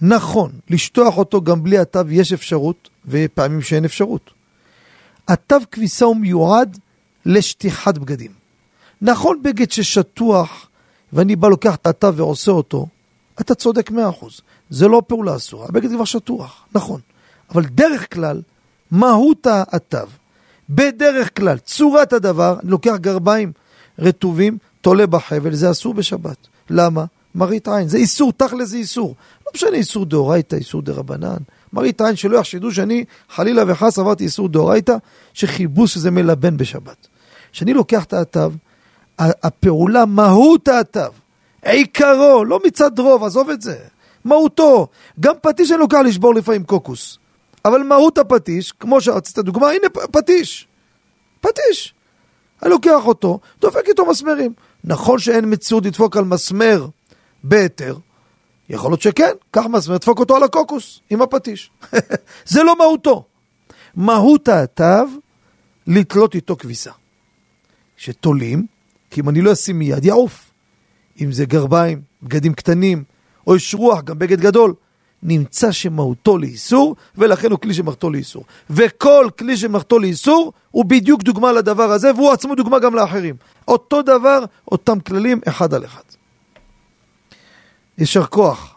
נכון, לשטוח אותו גם בלי התו יש אפשרות, ופעמים שאין אפשרות. התו כביסה הוא מיועד לשטיחת בגדים. נכון בגד ששטוח, ואני בא לוקח את התו ועושה אותו, אתה צודק מאה אחוז. זה לא פעולה אסורה, הבגד כבר שטוח, נכון. אבל דרך כלל, מהות התו, בדרך כלל, צורת הדבר, אני לוקח גרביים רטובים, תולה בחבל, זה אסור בשבת. למה? מראית עין, זה איסור, תכל'ס זה איסור. לא משנה איסור דאורייתא, איסור דרבנן. מראית עין שלא יחשדו שאני חלילה וחס עברתי איסור דאורייתא, שכיבוס שזה מלבן בשבת. כשאני לוקח את התו, הפעולה, מהות התו, עיקרו, לא מצד רוב, עזוב את זה, מהותו. גם פטיש אני לוקח לשבור לפעמים קוקוס. אבל מהות הפטיש, כמו שרצית דוגמה, הנה פטיש. פטיש. אני לוקח אותו, דופק איתו מסמרים. נכון שאין מציאות לדפוק על מסמר בהיתר, יכול להיות שכן, קח מסמר, דפוק אותו על הקוקוס, עם הפטיש. זה לא מהותו. מהות התו, לתלות איתו כביסה. שתולים, כי אם אני לא אשים מיד, יעוף. אם זה גרביים, בגדים קטנים, או יש רוח, גם בגד גדול, נמצא שמהותו לאיסור, ולכן הוא כלי שמחתו לאיסור. וכל כלי שמחתו לאיסור, הוא בדיוק דוגמה לדבר הזה, והוא עצמו דוגמה גם לאחרים. אותו דבר, אותם כללים, אחד על אחד. יישר כוח.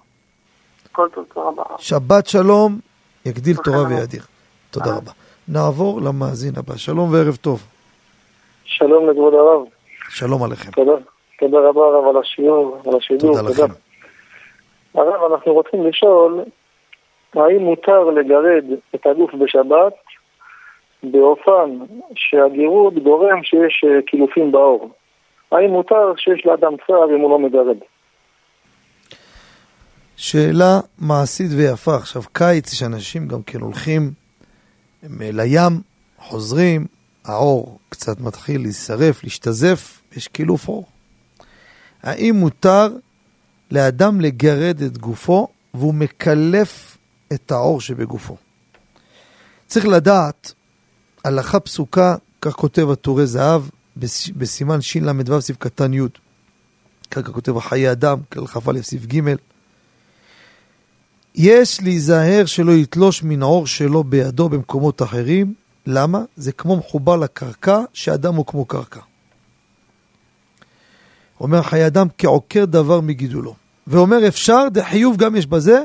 כל טוב, תודה רבה. שבת שלום, יגדיל תורה. ויאדיר. תודה רבה. נעבור למאזין הבא. שלום וערב טוב. שלום לכבוד הרב. שלום עליכם. תודה. תודה רבה הרב על השיעור, על השידור. תודה לכם. הרב, אנחנו רוצים לשאול, האם מותר לגרד את הגוף בשבת באופן שהגירוד גורם שיש אה, קילופים בעור? האם מותר שיש לאדם צער אם הוא לא מגרד? שאלה מעשית ויפה. עכשיו, קיץ יש אנשים גם כן הולכים אה, לים, חוזרים, העור קצת מתחיל להישרף, להשתזף, יש קילוף עור. האם מותר לאדם לגרד את גופו והוא מקלף את העור שבגופו? צריך לדעת, הלכה פסוקה, כך כותב הטורי זהב, בס- בסימן של"ו סעיף קטן י', ככה כותב החיי אדם, כ"א סעיף ג', יש להיזהר שלא יתלוש מן העור שלו בידו במקומות אחרים. למה? זה כמו מחובר לקרקע, שאדם הוא כמו קרקע. אומר חיי אדם כעוקר דבר מגידולו. ואומר אפשר, דחיוב גם יש בזה,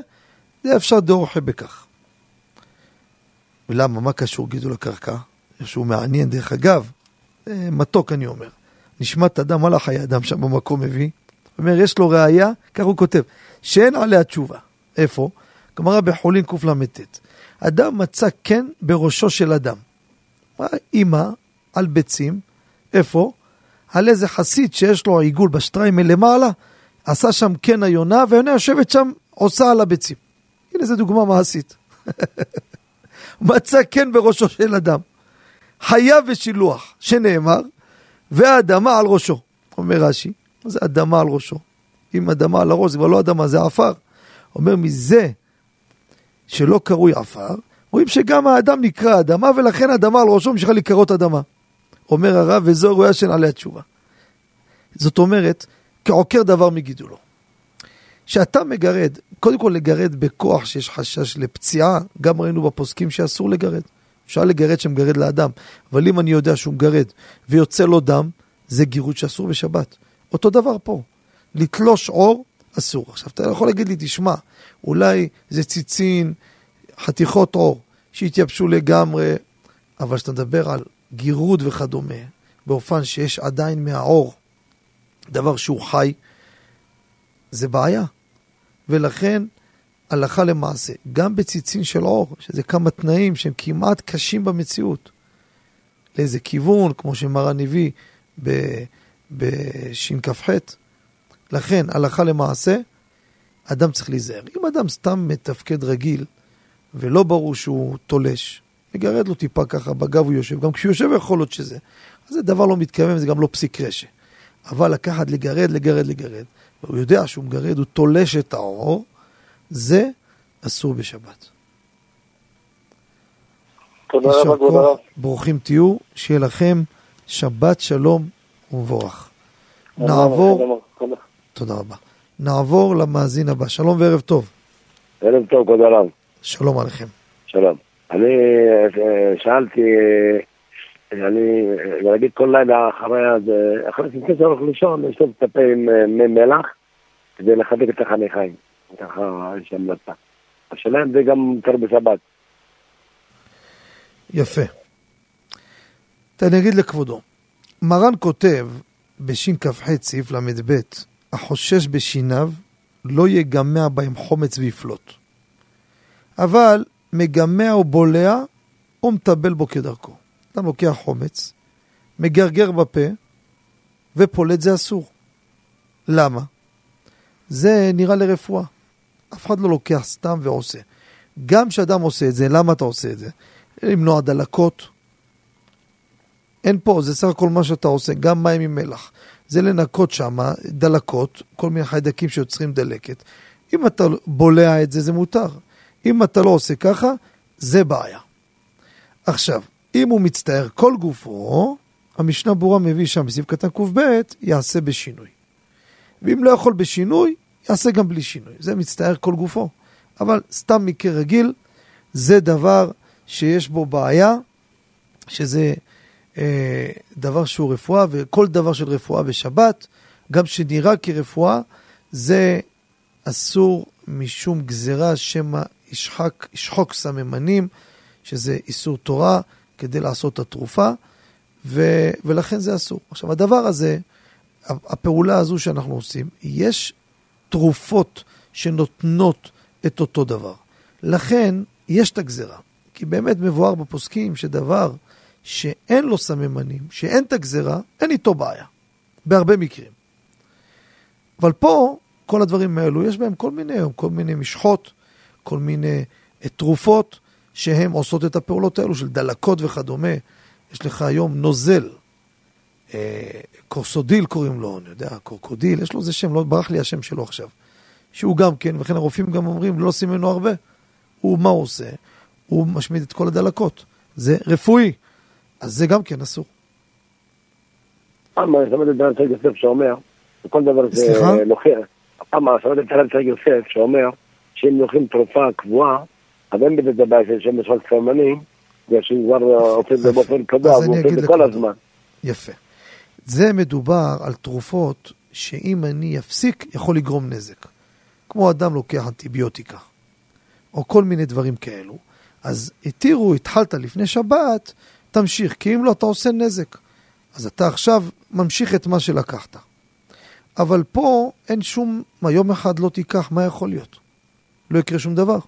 זה אפשר דאורחי בכך. ולמה? מה קשור גידול הקרקע? שהוא מעניין, דרך אגב, אה, מתוק אני אומר. נשמת אדם, מה לחיי אדם שם במקום מביא? אומר, יש לו ראייה, כך הוא כותב, שאין עליה תשובה. איפה? גמרא בחולין קל"ט. אדם מצא קן בראשו של אדם. אימא על ביצים, איפה? על איזה חסיד שיש לו עיגול בשטריימל למעלה, עשה שם קן היונה, והיונה יושבת שם, עושה על הביצים. הנה זו דוגמה מעשית. מצא קן בראשו של אדם. חייב ושילוח, שנאמר, והאדמה על ראשו. אומר רש"י, מה זה אדמה על ראשו? אם אדמה על הראש, זה כבר לא אדמה, זה עפר. אומר, מזה שלא קרוי עפר, רואים שגם האדם נקרא אדמה, ולכן אדמה על ראשו ממשיכה להיקרות אדמה. אומר הרב, וזו רואה שאין עליה תשובה. זאת אומרת, כעוקר דבר מגידולו. כשאתה מגרד, קודם כל לגרד בכוח שיש חשש לפציעה, גם ראינו בפוסקים שאסור לגרד. אפשר לגרד שמגרד לאדם, אבל אם אני יודע שהוא מגרד ויוצא לו דם, זה גירוד שאסור בשבת. אותו דבר פה, לתלוש עור אסור. עכשיו, אתה יכול להגיד לי, תשמע, אולי זה ציצין, חתיכות עור, שהתייבשו לגמרי, אבל כשאתה מדבר על גירוד וכדומה, באופן שיש עדיין מהעור דבר שהוא חי, זה בעיה. ולכן, הלכה למעשה, גם בציצין של עור, שזה כמה תנאים שהם כמעט קשים במציאות, לאיזה כיוון, כמו שמרן הביא בשכ"ח, לכן, הלכה למעשה, אדם צריך להיזהר. אם אדם סתם מתפקד רגיל, ולא ברור שהוא תולש, לגרד לו טיפה ככה, בגב הוא יושב, גם כשהוא יושב יכול להיות שזה. אז זה דבר לא מתכוון, זה גם לא פסיק רשע. אבל לקחת, לגרד, לגרד, לגרד, והוא יודע שהוא מגרד, הוא תולש את האור, זה אסור בשבת. תודה רבה, כבוד הרב. ברוכים תהיו, שיהיה לכם שבת שלום ומבורך. נעבור. תודה רבה. נעבור למאזין הבא. שלום וערב טוב. ערב טוב, כבוד הרב. שלום עליכם. שלום. אני אה, שאלתי, אה, אני, אה, להגיד כל לילה אחרי זה, אחרי שניסה שהולך לישון, לשטוף את הפה עם מי מלח, כדי לחבק את החניכיים. ככה יש המלצה. השאלה אם זה גם מותר בשבת. יפה. אני אגיד לכבודו, מרן כותב בשכ"ח סעיף ל"ב, החושש בשיניו לא יגמע בהם חומץ ויפלוט. אבל מגמע או בולע או מטבל בו כדרכו. אדם לוקח חומץ, מגרגר בפה ופולט זה אסור. למה? זה נראה לרפואה. אף אחד לא לוקח סתם ועושה. גם כשאדם עושה את זה, למה אתה עושה את זה? למנוע דלקות. אין פה, זה סך הכל מה שאתה עושה, גם מים עם מלח. זה לנקות שם דלקות, כל מיני חיידקים שיוצרים דלקת. אם אתה בולע את זה, זה מותר. אם אתה לא עושה ככה, זה בעיה. עכשיו, אם הוא מצטער כל גופו, המשנה ברורה מביא שם בסעיף קטן קב, יעשה בשינוי. ואם לא יכול בשינוי, יעשה גם בלי שינוי. זה מצטער כל גופו. אבל סתם מקרה רגיל, זה דבר שיש בו בעיה, שזה אה, דבר שהוא רפואה, וכל דבר של רפואה בשבת, גם שנראה כרפואה, זה אסור משום גזירה שמא ישחק, ישחוק סממנים שזה איסור תורה כדי לעשות את התרופה, ו, ולכן זה אסור. עכשיו, הדבר הזה, הפעולה הזו שאנחנו עושים, יש תרופות שנותנות את אותו דבר. לכן, יש את הגזרה. כי באמת מבואר בפוסקים שדבר שאין לו סממנים, שאין את הגזרה, אין איתו בעיה. בהרבה מקרים. אבל פה, כל הדברים האלו, יש בהם כל מיני, כל מיני משחות, כל מיני אה, תרופות שהן עושות את הפעולות האלו של דלקות וכדומה. יש לך היום נוזל, אה, קורסודיל קוראים לו, אני יודע, קורקודיל, יש לו איזה שם, לא ברח לי השם שלו עכשיו. שהוא גם כן, וכן הרופאים גם אומרים, לא עושים ממנו הרבה. הוא, מה הוא עושה? הוא משמיד את כל הדלקות. זה רפואי. אז זה גם כן אסור. פעם שמעתי את דן יוסף שאומר, וכל דבר זה? לוקח. פעם שמעתי את דן יוסף שאומר, שאם לוקחים תרופה קבועה, אז אין בזה את הבעיה של שם בשפת סמנים, בגלל שהוא כבר עושה את זה באופן קבוע, אני עושה את זה כל. הזמן. יפה. זה מדובר על תרופות שאם אני אפסיק, יכול לגרום נזק. כמו אדם לוקח אנטיביוטיקה, או כל מיני דברים כאלו. אז התירו, התחלת לפני שבת, תמשיך, כי אם לא, אתה עושה נזק. אז אתה עכשיו ממשיך את מה שלקחת. אבל פה אין שום, מה יום אחד לא תיקח, מה יכול להיות? לא יקרה שום דבר.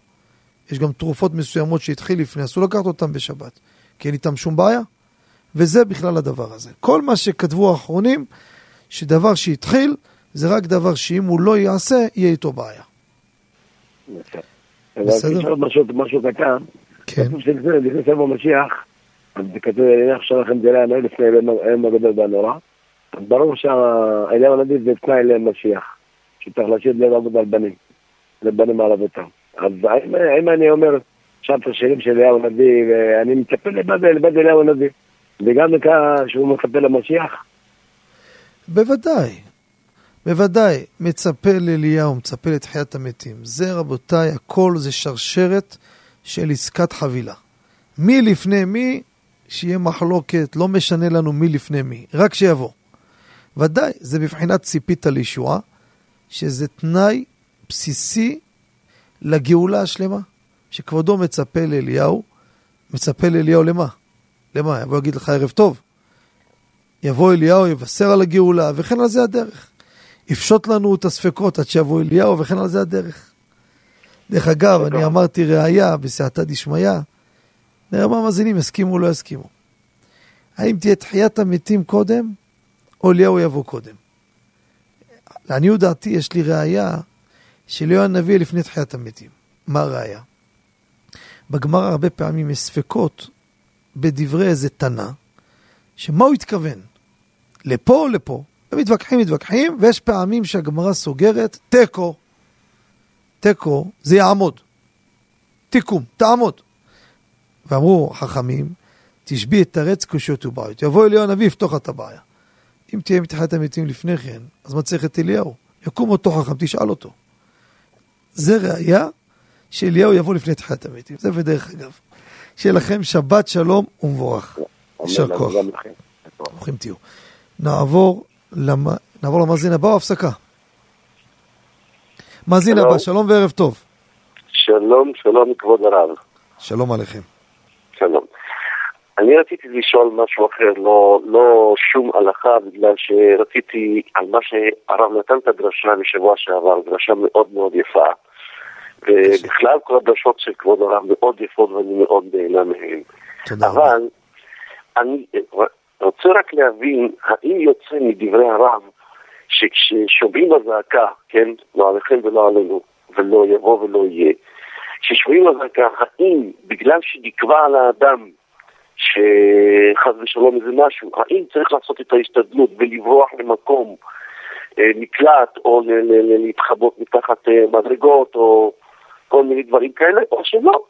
יש גם תרופות מסוימות שהתחיל לפני, אסור לקחת אותן בשבת, כי אין איתן שום בעיה. וזה בכלל הדבר הזה. כל מה שכתבו האחרונים, שדבר שהתחיל, זה רק דבר שאם הוא לא יעשה, יהיה איתו בעיה. בסדר. משהו, קטן, כן. לפני סבב המשיח, זה כתוב, אני עכשיו לכם זה היה לפני היום הגדול והנורא, ברור שהאליהו הנביא זה תנאי למשיח, שצריך להשאיר לב עבוד על בנים, לבנים על אבותם. אז האם, האם אני אומר עכשיו את השירים של אליהו הנביא, ואני מצפה לבד אליהו הנביא, וגם לכך שהוא מצפה למשיח, בוודאי, בוודאי, מצפה לאליהו, מצפה לתחיית המתים. זה רבותיי, הכל זה שרשרת של עסקת חבילה. מי לפני מי, שיהיה מחלוקת, לא משנה לנו מי לפני מי, רק שיבוא. ודאי, זה בבחינת ציפית לישועה, שזה תנאי בסיסי לגאולה השלמה. שכבודו מצפה לאליהו, מצפה לאליהו למה? למה? יבוא יגיד לך ערב טוב. יבוא אליהו, יבשר על הגאולה, וכן על זה הדרך. יפשוט לנו את הספקות עד שיבוא אליהו, וכן על זה הדרך. דרך אגב, אני אמרתי ראייה בסייעתא דשמיא, נראה מה המאזינים יסכימו או לא יסכימו. האם תהיה תחיית המתים קודם, או אליהו יבוא קודם? לעניות דעתי יש לי ראייה שאליהו הנביא לפני תחיית המתים. מה הראייה? בגמרא הרבה פעמים יש ספקות בדברי איזה תנא, שמה הוא התכוון? לפה או לפה? ומתווכחים, מתווכחים, ויש פעמים שהגמרא סוגרת תיקו. תיקו זה יעמוד. תיקום, תעמוד. ואמרו חכמים, תשבי את הרץ קושיות ובעיות. יבוא אליהו הנביא, יפתוח את הבעיה. אם תהיה מתחילת המתים לפני כן, אז מה צריך את אליהו? יקום אותו חכם, תשאל אותו. זה ראייה שאליהו יבוא לפני תחילת המתים. זה בדרך אגב. שיהיה לכם שבת שלום ומבורך. יישר כוח. ברוכים תהיו. נעבור, למ... נעבור למאזין הבא או הפסקה? מאזין. הבא, שלום וערב טוב. שלום, שלום כבוד הרב. שלום עליכם. אני רציתי לשאול משהו אחר, לא, לא שום הלכה, בגלל שרציתי על מה שהרב נתן את הדרשה בשבוע שעבר, דרשה מאוד מאוד יפה. ובכלל כל הדרשות של כבוד הרב מאוד יפות ואני מאוד נהנה מהן. תודה רבה. אבל אני רוצה רק להבין, האם יוצא מדברי הרב שכששומעים הזעקה, כן, לא עליכם ולא עלינו, ולא יבוא ולא יהיה, כששומעים הזעקה, האם בגלל שנקבע על האדם שחס ושלום איזה משהו, האם צריך לעשות את ההשתדלות ולברוח למקום אה, מקלט או להתחבות מתחת אה, מדרגות או כל מיני דברים כאלה, או שלא.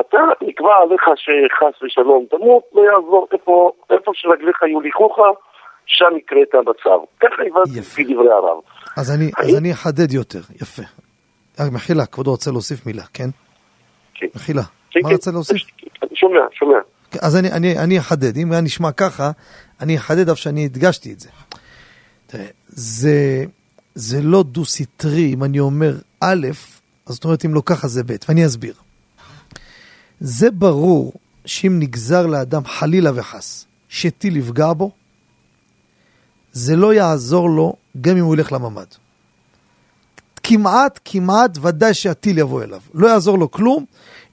אתה נקבע עליך שחס ושלום תמות, לא יעזור איפה, איפה שרגליך יוליכוך, שם יקרה את המצב. ככה הבנתי. לפי דברי הרב. אז אני, אז אני אחדד יותר, יפה. רק מחילה, כבודו רוצה להוסיף מילה, כן? כן. מחילה, כן, מה כן. רצה להוסיף? שומע, שומע. אז אני, אני, אני אחדד, אם היה נשמע ככה, אני אחדד אף שאני הדגשתי את זה. תראה, זה, זה לא דו-סטרי, אם אני אומר א', אז זאת אומרת אם לא ככה זה ב', ואני אסביר. זה ברור שאם נגזר לאדם חלילה וחס שטיל יפגע בו, זה לא יעזור לו גם אם הוא ילך לממ"ד. כמעט, כמעט ודאי שהטיל יבוא אליו. לא יעזור לו כלום.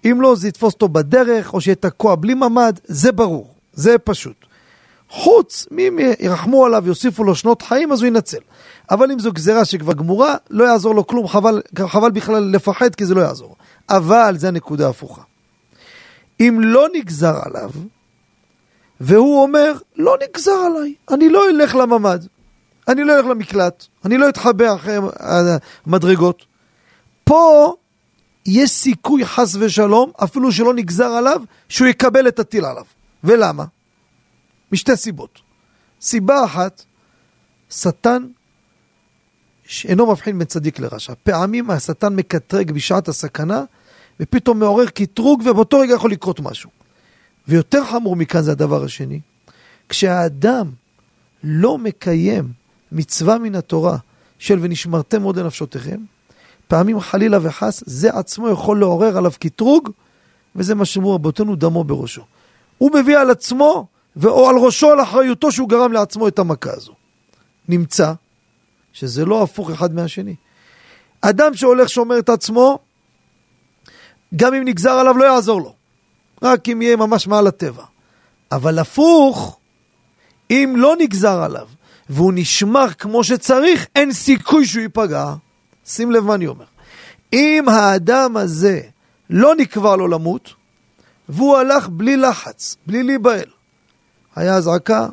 אם לא, זה יתפוס אותו בדרך, או שיהיה תקוע בלי ממ"ד, זה ברור, זה פשוט. חוץ, מי ירחמו עליו ויוסיפו לו שנות חיים, אז הוא ינצל. אבל אם זו גזירה שכבר גמורה, לא יעזור לו כלום, חבל, חבל בכלל לפחד, כי זה לא יעזור. אבל, זה הנקודה ההפוכה. אם לא נגזר עליו, והוא אומר, לא נגזר עליי, אני לא אלך לממ"ד, אני לא אלך למקלט, אני לא אתחבא אחרי המדרגות. פה יש סיכוי חס ושלום, אפילו שלא נגזר עליו, שהוא יקבל את הטיל עליו. ולמה? משתי סיבות. סיבה אחת, שטן שאינו מבחין בין צדיק לרשע. פעמים השטן מקטרג בשעת הסכנה, ופתאום מעורר קטרוג, ובאותו רגע יכול לקרות משהו. ויותר חמור מכאן זה הדבר השני, כשהאדם לא מקיים מצווה מן התורה של ונשמרתם מאוד לנפשותיכם, פעמים חלילה וחס, זה עצמו יכול לעורר עליו קטרוג, וזה מה שאמרו רבותינו דמו בראשו. הוא מביא על עצמו, או על ראשו, על אחריותו שהוא גרם לעצמו את המכה הזו. נמצא שזה לא הפוך אחד מהשני. אדם שהולך שומר את עצמו, גם אם נגזר עליו לא יעזור לו. רק אם יהיה ממש מעל הטבע. אבל הפוך, אם לא נגזר עליו, והוא נשמר כמו שצריך, אין סיכוי שהוא ייפגע. שים לב מה אני אומר. אם האדם הזה לא נקבע לו למות, והוא הלך בלי לחץ, בלי להיבהל, היה אזעקה,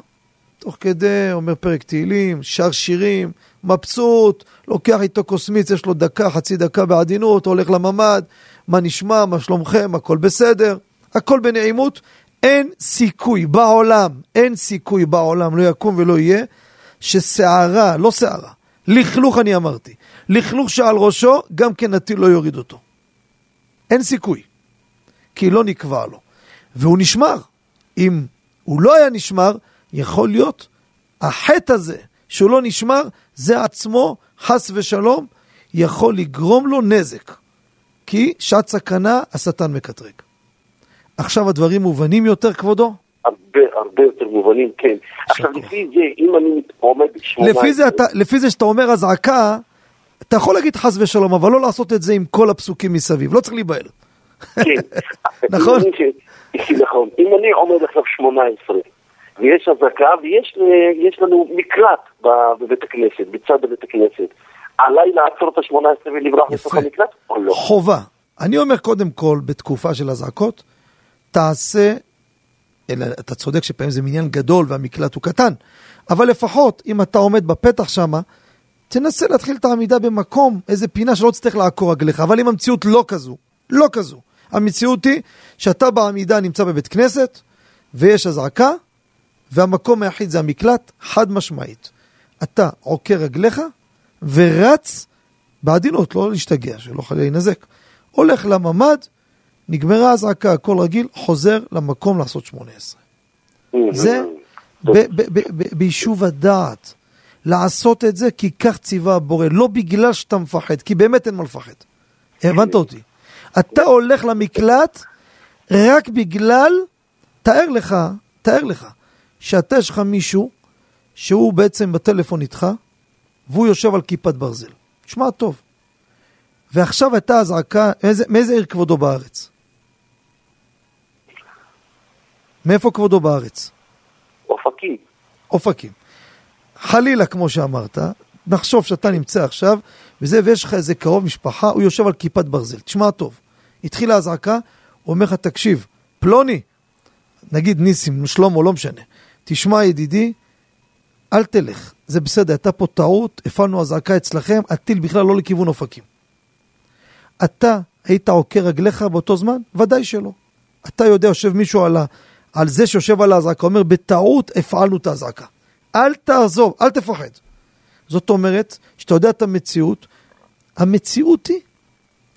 תוך כדי אומר פרק תהילים, שר שירים, מבסוט, לוקח איתו קוסמיץ, יש לו דקה, חצי דקה בעדינות, הולך לממ"ד, מה נשמע, מה שלומכם, הכל בסדר, הכל בנעימות. אין סיכוי בעולם, אין סיכוי בעולם, לא יקום ולא יהיה, ששערה, לא שערה, לכלוך אני אמרתי, לכלוך שעל ראשו, גם כן הטיל לא יוריד אותו. אין סיכוי, כי לא נקבע לו. והוא נשמר. אם הוא לא היה נשמר, יכול להיות החטא הזה שהוא לא נשמר, זה עצמו, חס ושלום, יכול לגרום לו נזק. כי שעת סכנה, השטן מקטרג. עכשיו הדברים מובנים יותר, כבודו? הרבה, הרבה יותר מובנים, כן. עכשיו, לפי זה, אם אני עומד. לפי זה, אתה, לפי זה שאתה אומר אזעקה, אתה יכול להגיד חס ושלום, אבל לא לעשות את זה עם כל הפסוקים מסביב, לא צריך להיבהל. כן. נכון? נכון. אם אני עומד עכשיו 18, ויש אזעקה, ויש לנו מקלט בבית הכנסת, בצד בית הכנסת, עליי לעצור את ה-18 ולברוח לתוך המקלט, או לא? חובה. אני אומר קודם כל, בתקופה של אזעקות, תעשה, אלא אתה צודק שפעמים זה מניין גדול והמקלט הוא קטן, אבל לפחות אם אתה עומד בפתח שם, תנסה להתחיל את העמידה במקום, איזה פינה שלא תצטרך לעקור רגליך, אבל אם המציאות לא כזו, לא כזו. המציאות היא שאתה בעמידה נמצא בבית כנסת, ויש אזעקה, והמקום היחיד זה המקלט, חד משמעית. אתה עוקר רגליך ורץ בעדינות, לא להשתגע, שלא חלילה ינזק. הולך לממ"ד, נגמרה האזעקה, הכל רגיל, חוזר למקום לעשות 18. זה ביישוב הדעת. לעשות את זה כי כך ציווה הבורא, לא בגלל שאתה מפחד, כי באמת אין מה לפחד. הבנת אותי? אתה הולך למקלט רק בגלל, תאר לך, תאר לך, שאתה יש לך מישהו שהוא בעצם בטלפון איתך, והוא יושב על כיפת ברזל. תשמע טוב. ועכשיו הייתה אזעקה, מאיזה עיר כבודו בארץ? מאיפה כבודו בארץ? אופקים. אופקים. חלילה, כמו שאמרת, נחשוב שאתה נמצא עכשיו, וזה, ויש לך איזה קרוב משפחה, הוא יושב על כיפת ברזל. תשמע טוב, התחילה האזעקה, הוא אומר לך, תקשיב, פלוני, נגיד ניסים, שלמה, לא משנה, תשמע ידידי, אל תלך, זה בסדר, הייתה פה טעות, הפעלנו אזעקה אצלכם, הטיל בכלל לא לכיוון אופקים. אתה היית עוקר רגליך באותו זמן? ודאי שלא. אתה יודע, יושב מישהו על, ה, על זה שיושב על האזעקה, אומר, בטעות הפעלנו את האזעקה. אל תעזוב, אל תפחד. זאת אומרת, שאתה יודע את המציאות, המציאות היא,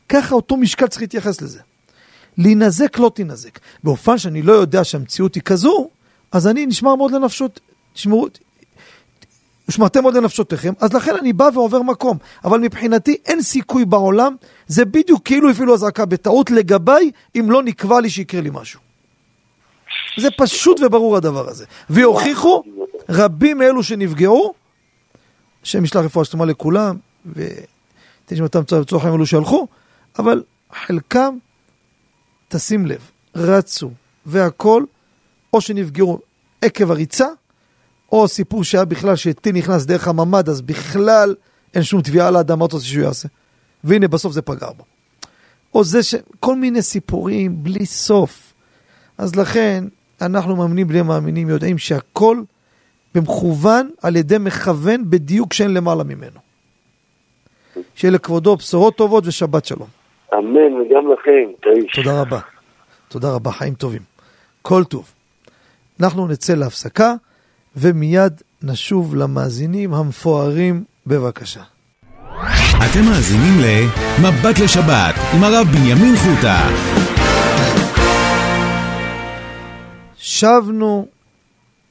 ככה אותו משקל צריך להתייחס לזה. להינזק לא תינזק. באופן שאני לא יודע שהמציאות היא כזו, אז אני נשמר מאוד לנפשות. תשמעו, ושמרתם עוד לנפשותיכם, אז לכן אני בא ועובר מקום. אבל מבחינתי אין סיכוי בעולם, זה בדיוק כאילו הפעילו אזעקה בטעות לגביי, אם לא נקבע לי שיקרה לי משהו. זה פשוט וברור הדבר הזה. והוכיחו רבים מאלו שנפגעו, השם ישלח רפואה שלמה לכולם, ותשמעתם לצורך חיים אלו שהלכו, אבל חלקם, תשים לב, רצו, והכל, או שנפגעו עקב הריצה, או סיפור שהיה בכלל שטיל נכנס דרך הממ"ד, אז בכלל אין שום תביעה על האדם, מה אתה רוצה שהוא יעשה? והנה, בסוף זה פגע בו. או זה ש... כל מיני סיפורים בלי סוף. אז לכן, אנחנו מאמינים בני מאמינים, יודעים שהכל במכוון על ידי מכוון בדיוק שאין למעלה ממנו. שיהיה לכבודו בשורות טובות ושבת שלום. אמן, וגם לכם, תאיש. תודה רבה. תודה רבה, חיים טובים. כל טוב. אנחנו נצא להפסקה, ומיד נשוב למאזינים המפוארים, בבקשה. אתם מאזינים ל"מבט לשבת" עם הרב בנימין חוטה. שבנו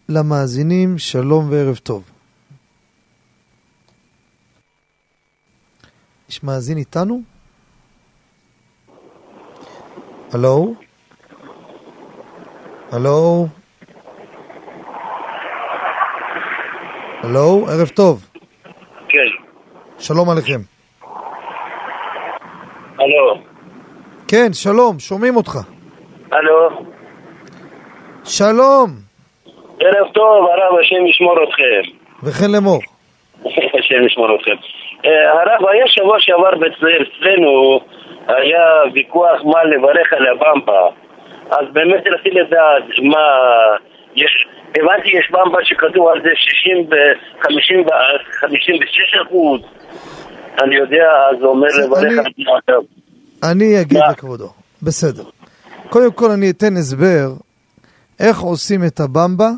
למאזינים, שלום וערב טוב. יש מאזין איתנו? הלו? הלו? הלו? ערב טוב. כן. שלום עליכם. הלו. כן, שלום, שומעים אותך. הלו. שלום, ערב טוב, הרב, השם ישמור אתכם. וכן לאמור. השם ישמור אתכם. אה, הרב, היה שבוע שעבר אצלנו, היה ויכוח מה לברך על הבמבה. אז באמת רציתי לדעת מה... יש, הבנתי יש במבה שכתוב על זה 60 ו... 50 ו... 56 אחוז. אני יודע, אז אומר לברך על זה. אני אגיד? לכבודו. בסדר. קודם כל אני אתן הסבר איך עושים את הבמבה,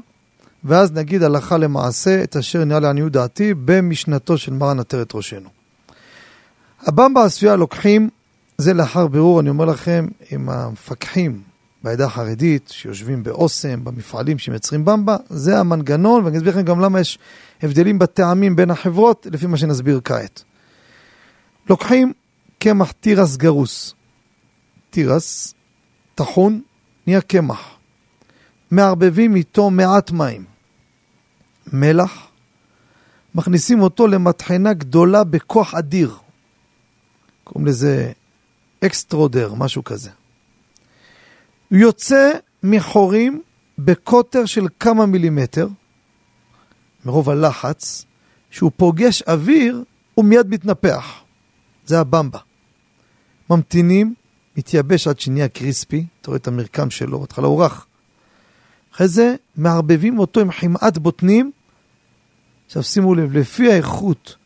ואז נגיד הלכה למעשה את אשר נראה לעניות דעתי במשנתו של מרן עטרת ראשנו. הבמבה עשויה לוקחים, זה לאחר בירור, אני אומר לכם, עם המפקחים בעדה החרדית שיושבים באוסם, במפעלים שמייצרים במבה, זה המנגנון, ואני אסביר לכם גם למה יש הבדלים בטעמים בין החברות, לפי מה שנסביר כעת. לוקחים קמח תירס גרוס. תירס, טחון, נהיה קמח. מערבבים איתו מעט מים. מלח, מכניסים אותו למטחנה גדולה בכוח אדיר. קוראים לזה extruder, משהו כזה. הוא יוצא מחורים בקוטר של כמה מילימטר, מרוב הלחץ, שהוא פוגש אוויר, הוא מיד מתנפח. זה הבמבה. ממתינים, מתייבש עד שנהיה קריספי, אתה רואה את המרקם שלו, בהתחלה הוא רך. אחרי זה מערבבים אותו עם חמאת בוטנים. עכשיו שימו לב, לפי האיכות,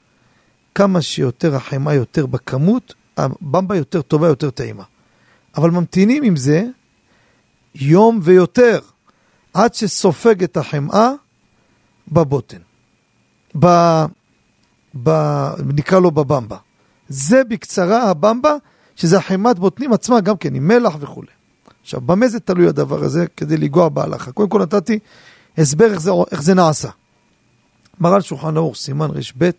כמה שיותר החמאה יותר בכמות, הבמבה יותר טובה, יותר טעימה. אבל ממתינים עם זה יום ויותר, עד שסופג את החמאה בבוטן. ב... ב... נקרא לו בבמבה. זה בקצרה הבמבה, שזה החמת בוטנים עצמה, גם כן עם מלח וכולי. עכשיו, במה זה תלוי הדבר הזה כדי לגוע בהלכה? קודם כל נתתי הסבר איך זה, איך זה נעשה. מרן שולחן ערוך, סימן רב,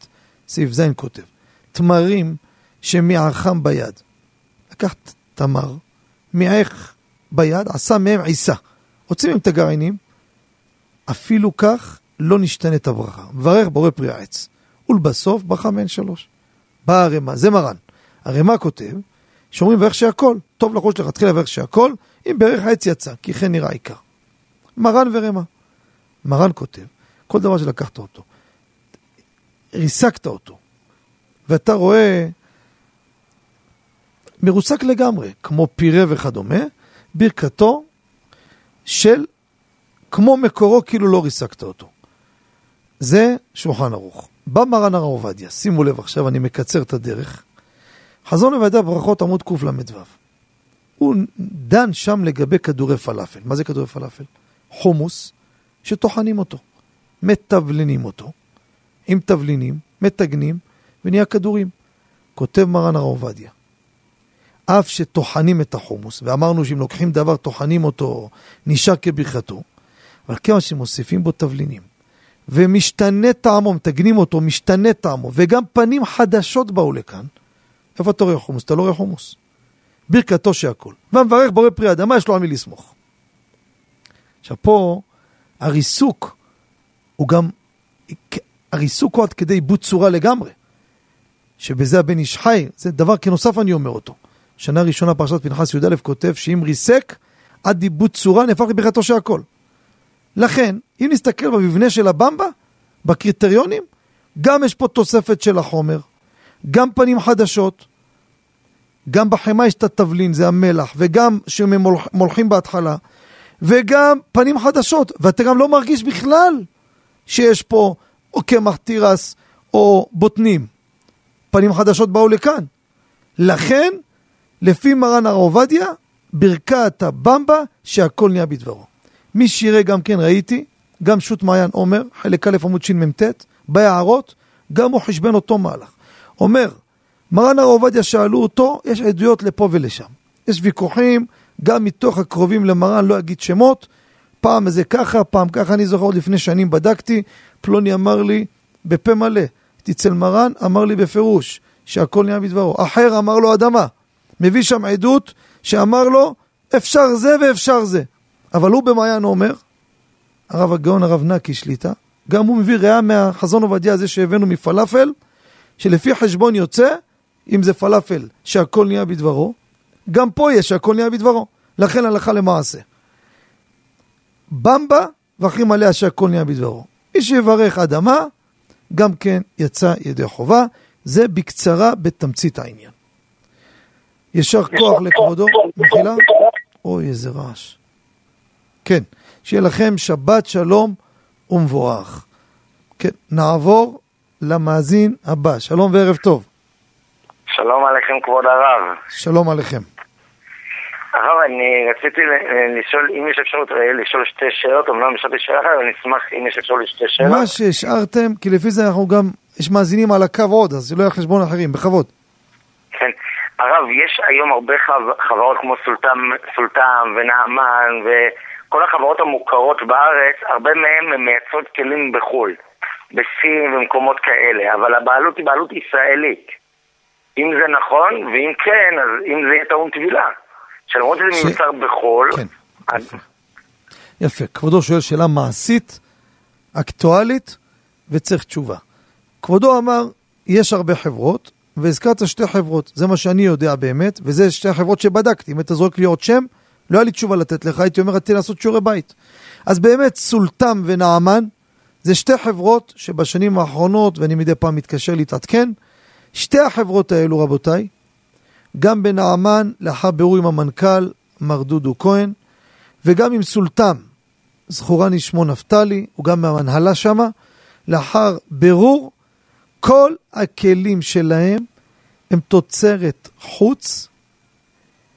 סעיף ז' כותב, תמרים שמעכם ביד. לקח תמר, מעך ביד, עשה מהם עיסה. הוציא מהם את הגרעינים, אפילו כך לא נשתנית הברכה. מברך בורא פרי העץ. ולבסוף ברכה מעין שלוש. באה הרמ"א, זה מרן. הרמ"א כותב, שאומרים ואיך שהכל, טוב לחוש לכתחילה ואיך שהכל, אם בערך העץ יצא, כי כן נראה עיקר. מרן ורמ"א. מרן כותב, כל דבר שלקחת אותו, ריסקת אותו, ואתה רואה מרוסק לגמרי, כמו פירה וכדומה, ברכתו של כמו מקורו כאילו לא ריסקת אותו. זה שולחן ערוך. בא מרן הרב עובדיה, שימו לב עכשיו, אני מקצר את הדרך. חזון עובדיה ברכות עמוד קל"ו. הוא דן שם לגבי כדורי פלאפל. מה זה כדורי פלאפל? חומוס שטוחנים אותו, מתבלינים אותו, עם תבלינים, מטגנים, ונהיה כדורים. כותב מרן הרב עובדיה, אף שטוחנים את החומוס, ואמרנו שאם לוקחים דבר, טוחנים אותו, נשאר כברכתו, אבל כיוון שמוסיפים בו תבלינים, ומשתנה טעמו, מתגנים אותו, משתנה טעמו, וגם פנים חדשות באו לכאן, איפה אתה רואה חומוס? אתה לא רואה חומוס. ברכתו שהכל. והמברך בורא פרי אדמה, יש לו על מי לסמוך. עכשיו פה, הריסוק הוא גם, הריסוק הוא עד כדי עיבוד צורה לגמרי. שבזה הבן איש חי, זה דבר כנוסף אני אומר אותו. שנה ראשונה פרשת פנחס י"א כותב שאם ריסק, עד עיבוד צורה נהפך לברכתו שהכל. לכן, אם נסתכל במבנה של הבמבה, בקריטריונים, גם יש פה תוספת של החומר, גם פנים חדשות, גם בחמאה יש את התבלין, זה המלח, וגם שהם מולכים בהתחלה, וגם פנים חדשות, ואתה גם לא מרגיש בכלל שיש פה או קמח תירס או בוטנים. פנים חדשות באו לכאן. לכן, לפי מרן הר עובדיה, ברכת הבמבה שהכל נהיה בדברו. מי שיראה גם כן ראיתי, גם שו"ת מעיין עומר, חלק א' עמוד שמ"ט, בהערות, גם הוא חשבן אותו מהלך. אומר, מרן הר עובדיה שאלו אותו, יש עדויות לפה ולשם. יש ויכוחים, גם מתוך הקרובים למרן, לא אגיד שמות, פעם זה ככה, פעם ככה, אני זוכר עוד לפני שנים בדקתי, פלוני אמר לי בפה מלא, הייתי אצל מרן, אמר לי בפירוש שהכל נהיה בדברו. אחר אמר לו אדמה, מביא שם עדות שאמר לו אפשר זה ואפשר זה. אבל הוא במעיין אומר, הרב הגאון הרב נקי שליטה, גם הוא מביא ראייה מהחזון עובדיה הזה שהבאנו מפלאפל, שלפי חשבון יוצא, אם זה פלאפל שהכל נהיה בדברו, גם פה יש שהכל נהיה בדברו. לכן הלכה למעשה. במבה, ואחרים עליה שהכל נהיה בדברו. מי שיברך אדמה, גם כן יצא ידי חובה. זה בקצרה בתמצית העניין. יישר כוח לכבודו, מחילה. אוי, איזה רעש. כן, שיהיה לכם שבת שלום ומבורך. כן, נעבור למאזין הבא. שלום וערב טוב. שלום עליכם כבוד הרב. שלום עליכם. הרב, אני רציתי לשאול אם יש אפשרות לשאול שתי שאלות, אמנם בשעת שאלה אחת, אבל אני אשמח אם יש אפשרות לשתי שאלות. מה שהשארתם, כי לפי זה אנחנו גם, יש מאזינים על הקו עוד, אז שלא יהיה חשבון אחרים, בכבוד. כן. הרב, יש היום הרבה חברות כמו סולטן, סולטן ונעמן וכל החברות המוכרות בארץ, הרבה מהן מייצרות כלים בחו"ל, בסין ומקומות כאלה, אבל הבעלות היא בעלות ישראלית. אם זה נכון, ואם כן, אז אם זה יהיה טעון טבילה. שלמרות שזה ש... מיוצר בחו"ל... כן, אז... יפה. יפה. כבודו שואל שאלה מעשית, אקטואלית, וצריך תשובה. כבודו אמר, יש הרבה חברות, והזכרת שתי חברות, זה מה שאני יודע באמת, וזה שתי החברות שבדקתי. אם אתה זורק לי עוד שם, לא היה לי תשובה לתת לך, הייתי אומר, רציתי לעשות שיעורי בית. אז באמת, סולטם ונעמן, זה שתי חברות שבשנים האחרונות, ואני מדי פעם מתקשר להתעדכן, שתי החברות האלו, רבותיי, גם בנעמן, לאחר בירור עם המנכ"ל, מר דודו כהן, וגם עם סולטם, זכורני שמו נפתלי, הוא גם מהמנהלה שמה, לאחר בירור, כל הכלים שלהם הם תוצרת חוץ,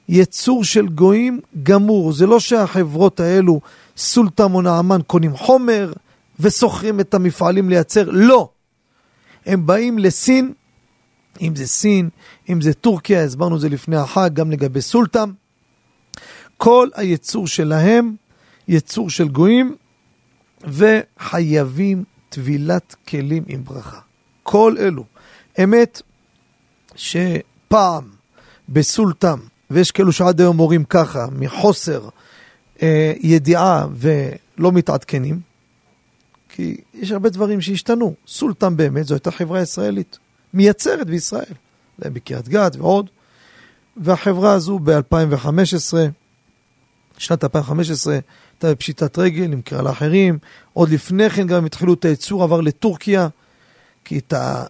יצור של גויים גמור. זה לא שהחברות האלו, סולטם או נעמן, קונים חומר ושוכרים את המפעלים לייצר, לא. הם באים לסין, אם זה סין, אם זה טורקיה, הסברנו את זה לפני החג, גם לגבי סולטם. כל היצור שלהם, יצור של גויים, וחייבים טבילת כלים עם ברכה. כל אלו. אמת שפעם בסולטם, ויש כאלו שעד היום אומרים ככה, מחוסר אה, ידיעה ולא מתעדכנים, כי יש הרבה דברים שהשתנו. סולטם באמת, זו הייתה חברה ישראלית. מייצרת בישראל, בקריית גת ועוד. והחברה הזו ב-2015, שנת 2015, הייתה בפשיטת רגל, נמכרה לאחרים. עוד לפני כן גם התחילו את הייצור, עבר לטורקיה, כי את ה...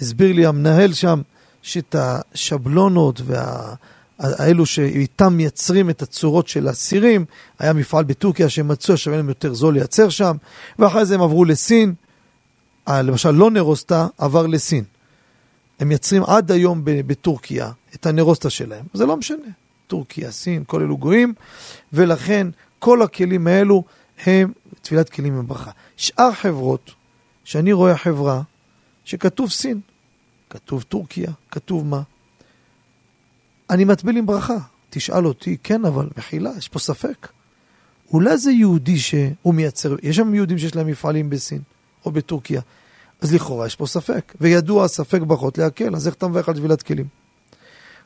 הסביר לי המנהל שם, שאת השבלונות וה... האלו שאיתם מייצרים את הצורות של הסירים, היה מפעל בטורקיה שהם מצאו, שווה להם יותר זול לייצר שם, ואחרי זה הם עברו לסין, למשל לא נרוסטה עבר לסין. הם מייצרים עד היום בטורקיה את הנרוסטה שלהם. זה לא משנה. טורקיה, סין, כל אלו גויים, ולכן כל הכלים האלו הם תפילת כלים בברכה. שאר חברות, שאני רואה חברה שכתוב סין, כתוב טורקיה, כתוב מה? אני מטביל עם ברכה. תשאל אותי, כן, אבל מחילה, יש פה ספק. אולי זה יהודי שהוא מייצר, יש שם יהודים שיש להם מפעלים בסין, או בטורקיה. אז לכאורה יש פה ספק, וידוע ספק ברכות להקל, אז איך אתה מברך על טבילת כלים?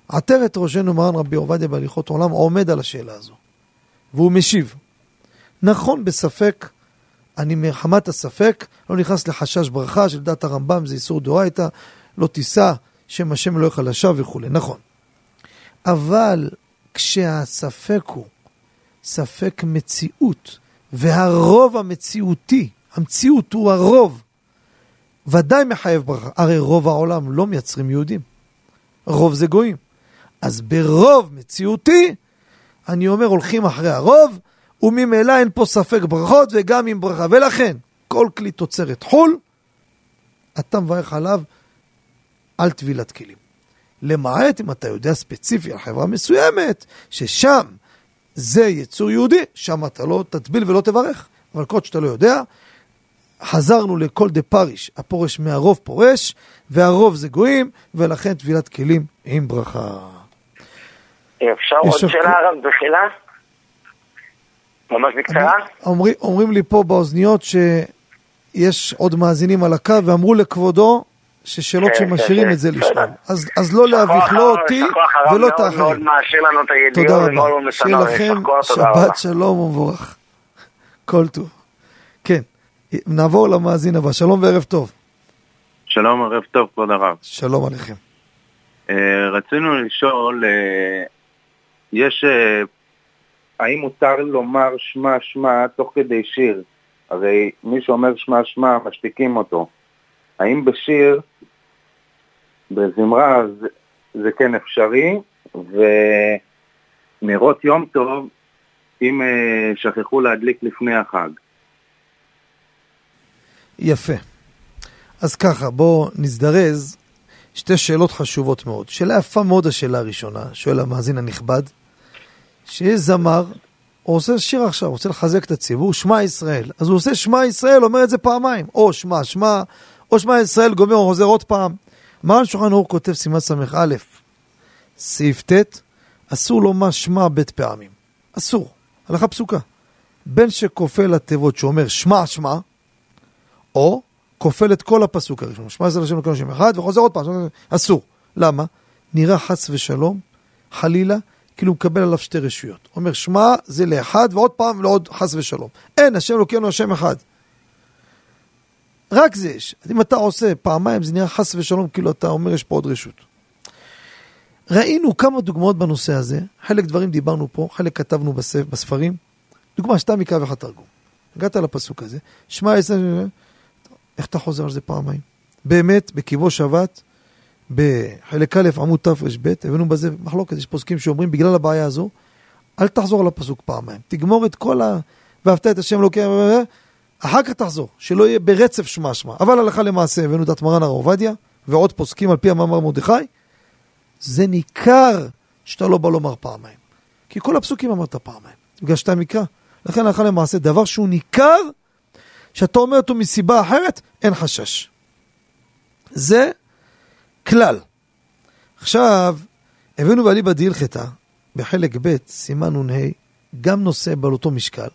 עטרת ראשנו מרן רבי עובדיה בהליכות עולם עומד על השאלה הזו, והוא משיב. נכון, בספק, אני מחמת הספק לא נכנס לחשש ברכה של דת הרמב"ם, זה איסור דאורייתא, לא תישא, שם השם לא יוכל לשווא וכולי, נכון. אבל כשהספק הוא ספק מציאות, והרוב המציאותי, המציאות הוא הרוב, ודאי מחייב ברכה. הרי רוב העולם לא מייצרים יהודים. רוב זה גויים. אז ברוב מציאותי, אני אומר, הולכים אחרי הרוב, וממילא אין פה ספק ברכות וגם עם ברכה. ולכן, כל כלי תוצרת חו"ל, אתה מברך עליו על טבילת כלים. למעט אם אתה יודע ספציפי על חברה מסוימת, ששם זה יצור יהודי, שם אתה לא תטביל ולא תברך. אבל כל שאתה לא יודע, חזרנו לכל דה פריש, הפורש מהרוב פורש, והרוב זה גויים, ולכן טבילת כלים עם ברכה. אפשר עוד שאלה הרב בחילה? ממש בקצרה? אומר, אומרים לי פה באוזניות שיש עוד מאזינים על הקו, ואמרו לכבודו ששאלות כן, שמשאירים כן, את זה לשאול. אז, אז לא להביך לא אותי ולא את האחרים. מאוד מעשיר לנו את הידיעות תודה רבה. שיהיה לכם שבת שלום ומבורך. כל טוב. נעבור למאזין הבא. שלום וערב טוב. שלום, ערב טוב, כבוד הרב. שלום עליכם. Uh, רצינו לשאול, uh, יש, uh, האם מותר לומר שמע שמע תוך כדי שיר? הרי מי שאומר שמע שמע, משתיקים אותו. האם בשיר, בזמרה, זה, זה כן אפשרי, ונרות יום טוב, אם שכחו להדליק לפני החג. יפה. אז ככה, בואו נזדרז. שתי שאלות חשובות מאוד. שאלה יפה מאוד השאלה הראשונה, שואל המאזין הנכבד, שיש זמר, הוא עושה שיר עכשיו, רוצה לחזק את הציבור, שמע ישראל. אז הוא עושה שמע ישראל, אומר את זה פעמיים. או שמע, שמע, או שמע ישראל, גומר, חוזר עוד פעם. מרן שולחן אור כותב סימן ס"א, סעיף ט', אסור לומר שמע בית פעמים. אסור. הלכה פסוקה. בין שכופה לתיבות שאומר שמע שמע, או כופל את כל הפסוק הראשון, שמע ישראל השם לקרוא שם אחד, וחוזר עוד פעם, אסור. למה? נראה חס ושלום, חלילה, כאילו מקבל עליו שתי רשויות. אומר, שמע זה לאחד, ועוד פעם לעוד חס ושלום. אין, השם אלוקינו השם אחד. רק זה יש. אם אתה עושה פעמיים, זה נראה חס ושלום, כאילו אתה אומר, יש פה עוד רשות. ראינו כמה דוגמאות בנושא הזה, חלק דברים דיברנו פה, חלק כתבנו בספרים. דוגמה, שתה מקרא ואחד תרגום. הגעת לפסוק הזה, שמע ישראל... איך אתה חוזר על זה פעמיים? באמת, בקיבו שבת, בחלק א', עמוד תר"ב, הבאנו בזה מחלוקת, יש פוסקים שאומרים, בגלל הבעיה הזו, אל תחזור על הפסוק פעמיים. תגמור את כל ה... ואהבת את השם אלוקי... אחר כך תחזור, שלא יהיה ברצף שמע שמע. אבל הלכה למעשה, הבאנו את מרן הרב עובדיה, ועוד פוסקים על פי המאמר מרדכי, זה ניכר שאתה לא בא לומר פעמיים. כי כל הפסוקים אמרת פעמיים, בגלל שאתה מקרא. לכן הלכה למעשה, דבר שהוא ניכר, שאתה אומר אותו מסיבה אחרת, אין חשש. זה כלל. עכשיו, הבאנו בעליבא דהילכתא, בחלק ב', סימן נ"ה, גם נושא בעל אותו משקל.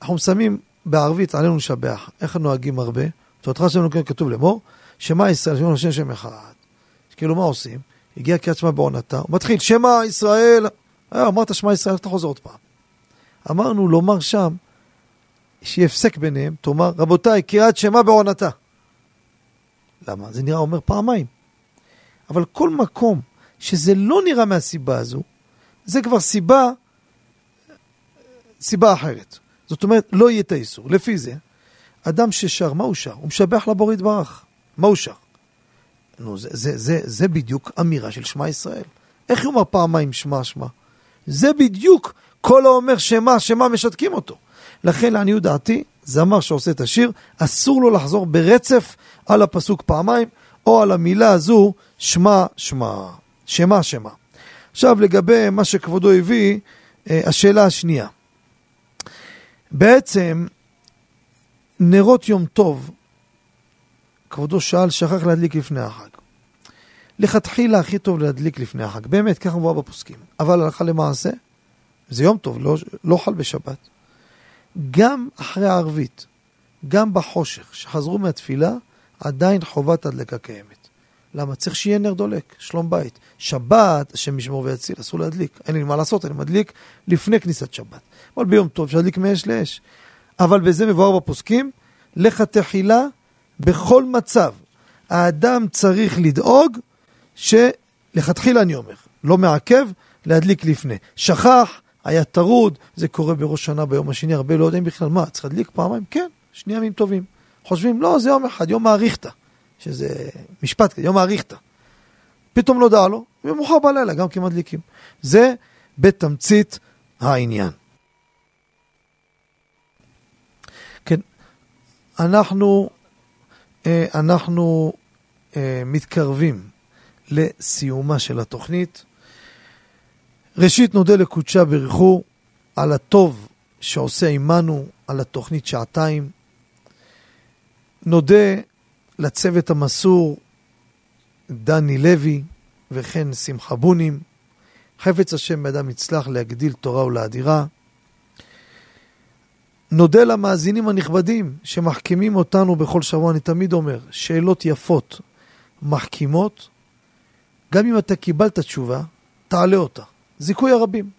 אנחנו מסיימים בערבית עלינו לשבח. איך נוהגים הרבה? תורתך שלנו כתוב לאמור, שמע ישראל, שמע השם שם אחד. כאילו מה עושים? הגיע קריאת שמע בעונתה, הוא מתחיל, שמע ישראל, אה, אמרת שמע ישראל, אתה חוזר עוד פעם. אמרנו לומר שם, שיהיה הפסק ביניהם, תאמר, רבותיי, קריאת שמע בעונתה. למה? זה נראה אומר פעמיים. אבל כל מקום שזה לא נראה מהסיבה הזו, זה כבר סיבה, סיבה אחרת. זאת אומרת, לא יהיה את האיסור. לפי זה, אדם ששר, מה הוא שר? הוא משבח לבורא יתברך. מה הוא שר? נו, זה, זה, זה, זה בדיוק אמירה של שמע ישראל. איך אומר פעמיים שמע שמע? זה בדיוק כל האומר שמע שמע משתקים אותו. לכן לעניות דעתי, זמר שעושה את השיר, אסור לו לחזור ברצף על הפסוק פעמיים, או על המילה הזו, שמע, שמע, שמע, שמע. עכשיו לגבי מה שכבודו הביא, אה, השאלה השנייה. בעצם, נרות יום טוב, כבודו שאל, שכח להדליק לפני החג. לכתחילה הכי טוב להדליק לפני החג, באמת, ככה מבואה בפוסקים. אבל הלכה למעשה, זה יום טוב, לא, לא חל בשבת. גם אחרי הערבית, גם בחושך, שחזרו מהתפילה, עדיין חובת הדלקה קיימת. למה? צריך שיהיה נר דולק, שלום בית. שבת, השם ישמור ויציל, אסור להדליק. אין לי מה לעשות, אני מדליק לפני כניסת שבת. אבל ביום טוב אפשר להדליק מאש לאש. אבל בזה מבואר בפוסקים, לך תחילה בכל מצב. האדם צריך לדאוג שלכתחילה אני אומר, לא מעכב, להדליק לפני. שכח, היה טרוד, זה קורה בראש שנה ביום השני, הרבה לא יודעים בכלל מה, צריך להדליק פעמיים? כן, שני ימים טובים. חושבים, לא, זה יום אחד, יום האריכתא, שזה משפט יום האריכתא. פתאום נודע לו, ומאוחר בלילה גם כמדליקים. זה בתמצית העניין. כן, אנחנו, אה, אנחנו אה, מתקרבים לסיומה של התוכנית. ראשית נודה לקודשה ברכו על הטוב שעושה עמנו, על התוכנית שעתיים. נודה לצוות המסור דני לוי וכן שמחה בונים. חפץ השם בידם יצלח להגדיל תורה ולאדירה. נודה למאזינים הנכבדים שמחכימים אותנו בכל שבוע, אני תמיד אומר, שאלות יפות, מחכימות. גם אם אתה קיבלת תשובה, תעלה אותה. זיכוי הרבים.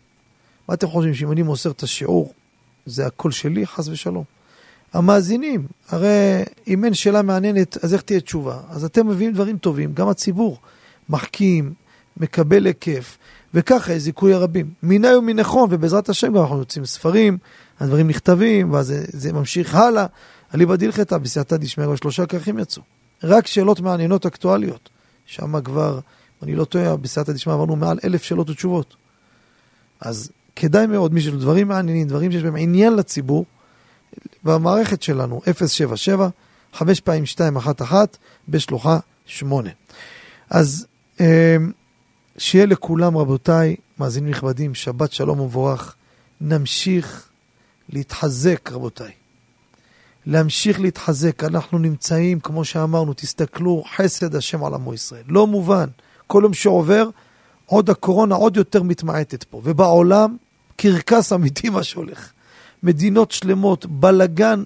מה אתם חושבים, שאם אני מוסר את השיעור, זה הכל שלי? חס ושלום. המאזינים, הרי אם אין שאלה מעניינת, אז איך תהיה תשובה? אז אתם מביאים דברים טובים, גם הציבור מחכים, מקבל היקף, וככה זיכוי הרבים. מיני ומנכון, ובעזרת השם גם אנחנו יוצאים ספרים, הדברים נכתבים, ואז זה, זה ממשיך הלאה. אליבא דילכתא, בסייעתא דשמיא, שלושה כרכים יצאו. רק שאלות מעניינות אקטואליות. שם כבר, אני לא טועה, בסייעתא דשמיא עברנו מעל אלף שאלות ותשובות. אז כדאי מאוד, מי שיש דברים מעניינים, דברים שיש בהם עניין לציבור, במערכת שלנו, 077, 5 פעמים 211 בשלוחה 8. אז אה, שיהיה לכולם, רבותיי, מאזינים נכבדים, שבת שלום ומבורך. נמשיך להתחזק, רבותיי. להמשיך להתחזק. אנחנו נמצאים, כמו שאמרנו, תסתכלו, חסד השם על עמו ישראל. לא מובן. כל יום שעובר, עוד הקורונה עוד יותר מתמעטת פה. ובעולם, קרקס אמיתי מה שהולך. מדינות שלמות, בלגן,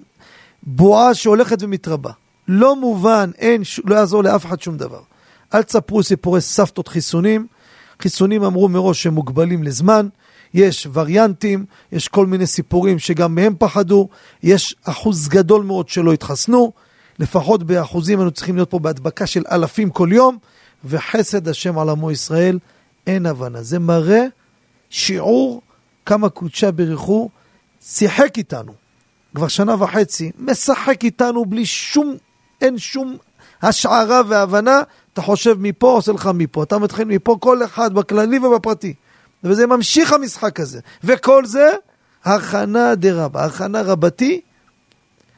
בועה שהולכת ומתרבה. לא מובן, אין, לא יעזור לאף אחד שום דבר. אל תספרו סיפורי סבתות חיסונים. חיסונים אמרו מראש שהם מוגבלים לזמן. יש וריאנטים, יש כל מיני סיפורים שגם מהם פחדו, יש אחוז גדול מאוד שלא התחסנו, לפחות באחוזים היינו צריכים להיות פה בהדבקה של אלפים כל יום, וחסד השם על עמו ישראל, אין הבנה. זה מראה שיעור כמה קודשה ברכו שיחק איתנו כבר שנה וחצי, משחק איתנו בלי שום, אין שום השערה והבנה, אתה חושב מפה, עושה לך מפה. אתה מתחיל מפה, כל אחד בכללי ובפרטי. וזה ממשיך המשחק הזה. וכל זה, הכנה דרבה, הכנה רבתי,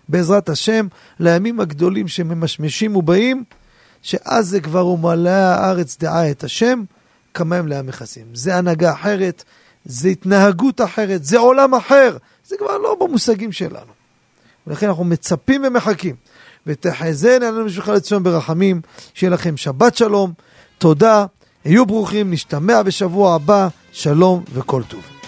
בעזרת השם, לימים הגדולים שממשמשים ובאים, שאז זה כבר ומלא הארץ דעה את השם, כמה הם לעם מכסים. זה הנהגה אחרת, זה התנהגות אחרת, זה עולם אחר. זה כבר לא במושגים שלנו. ולכן אנחנו מצפים ומחכים. ותחזן עלינו בשבילך לציון ברחמים, שיהיה לכם שבת שלום, תודה, היו ברוכים, נשתמע בשבוע הבא, שלום וכל טוב.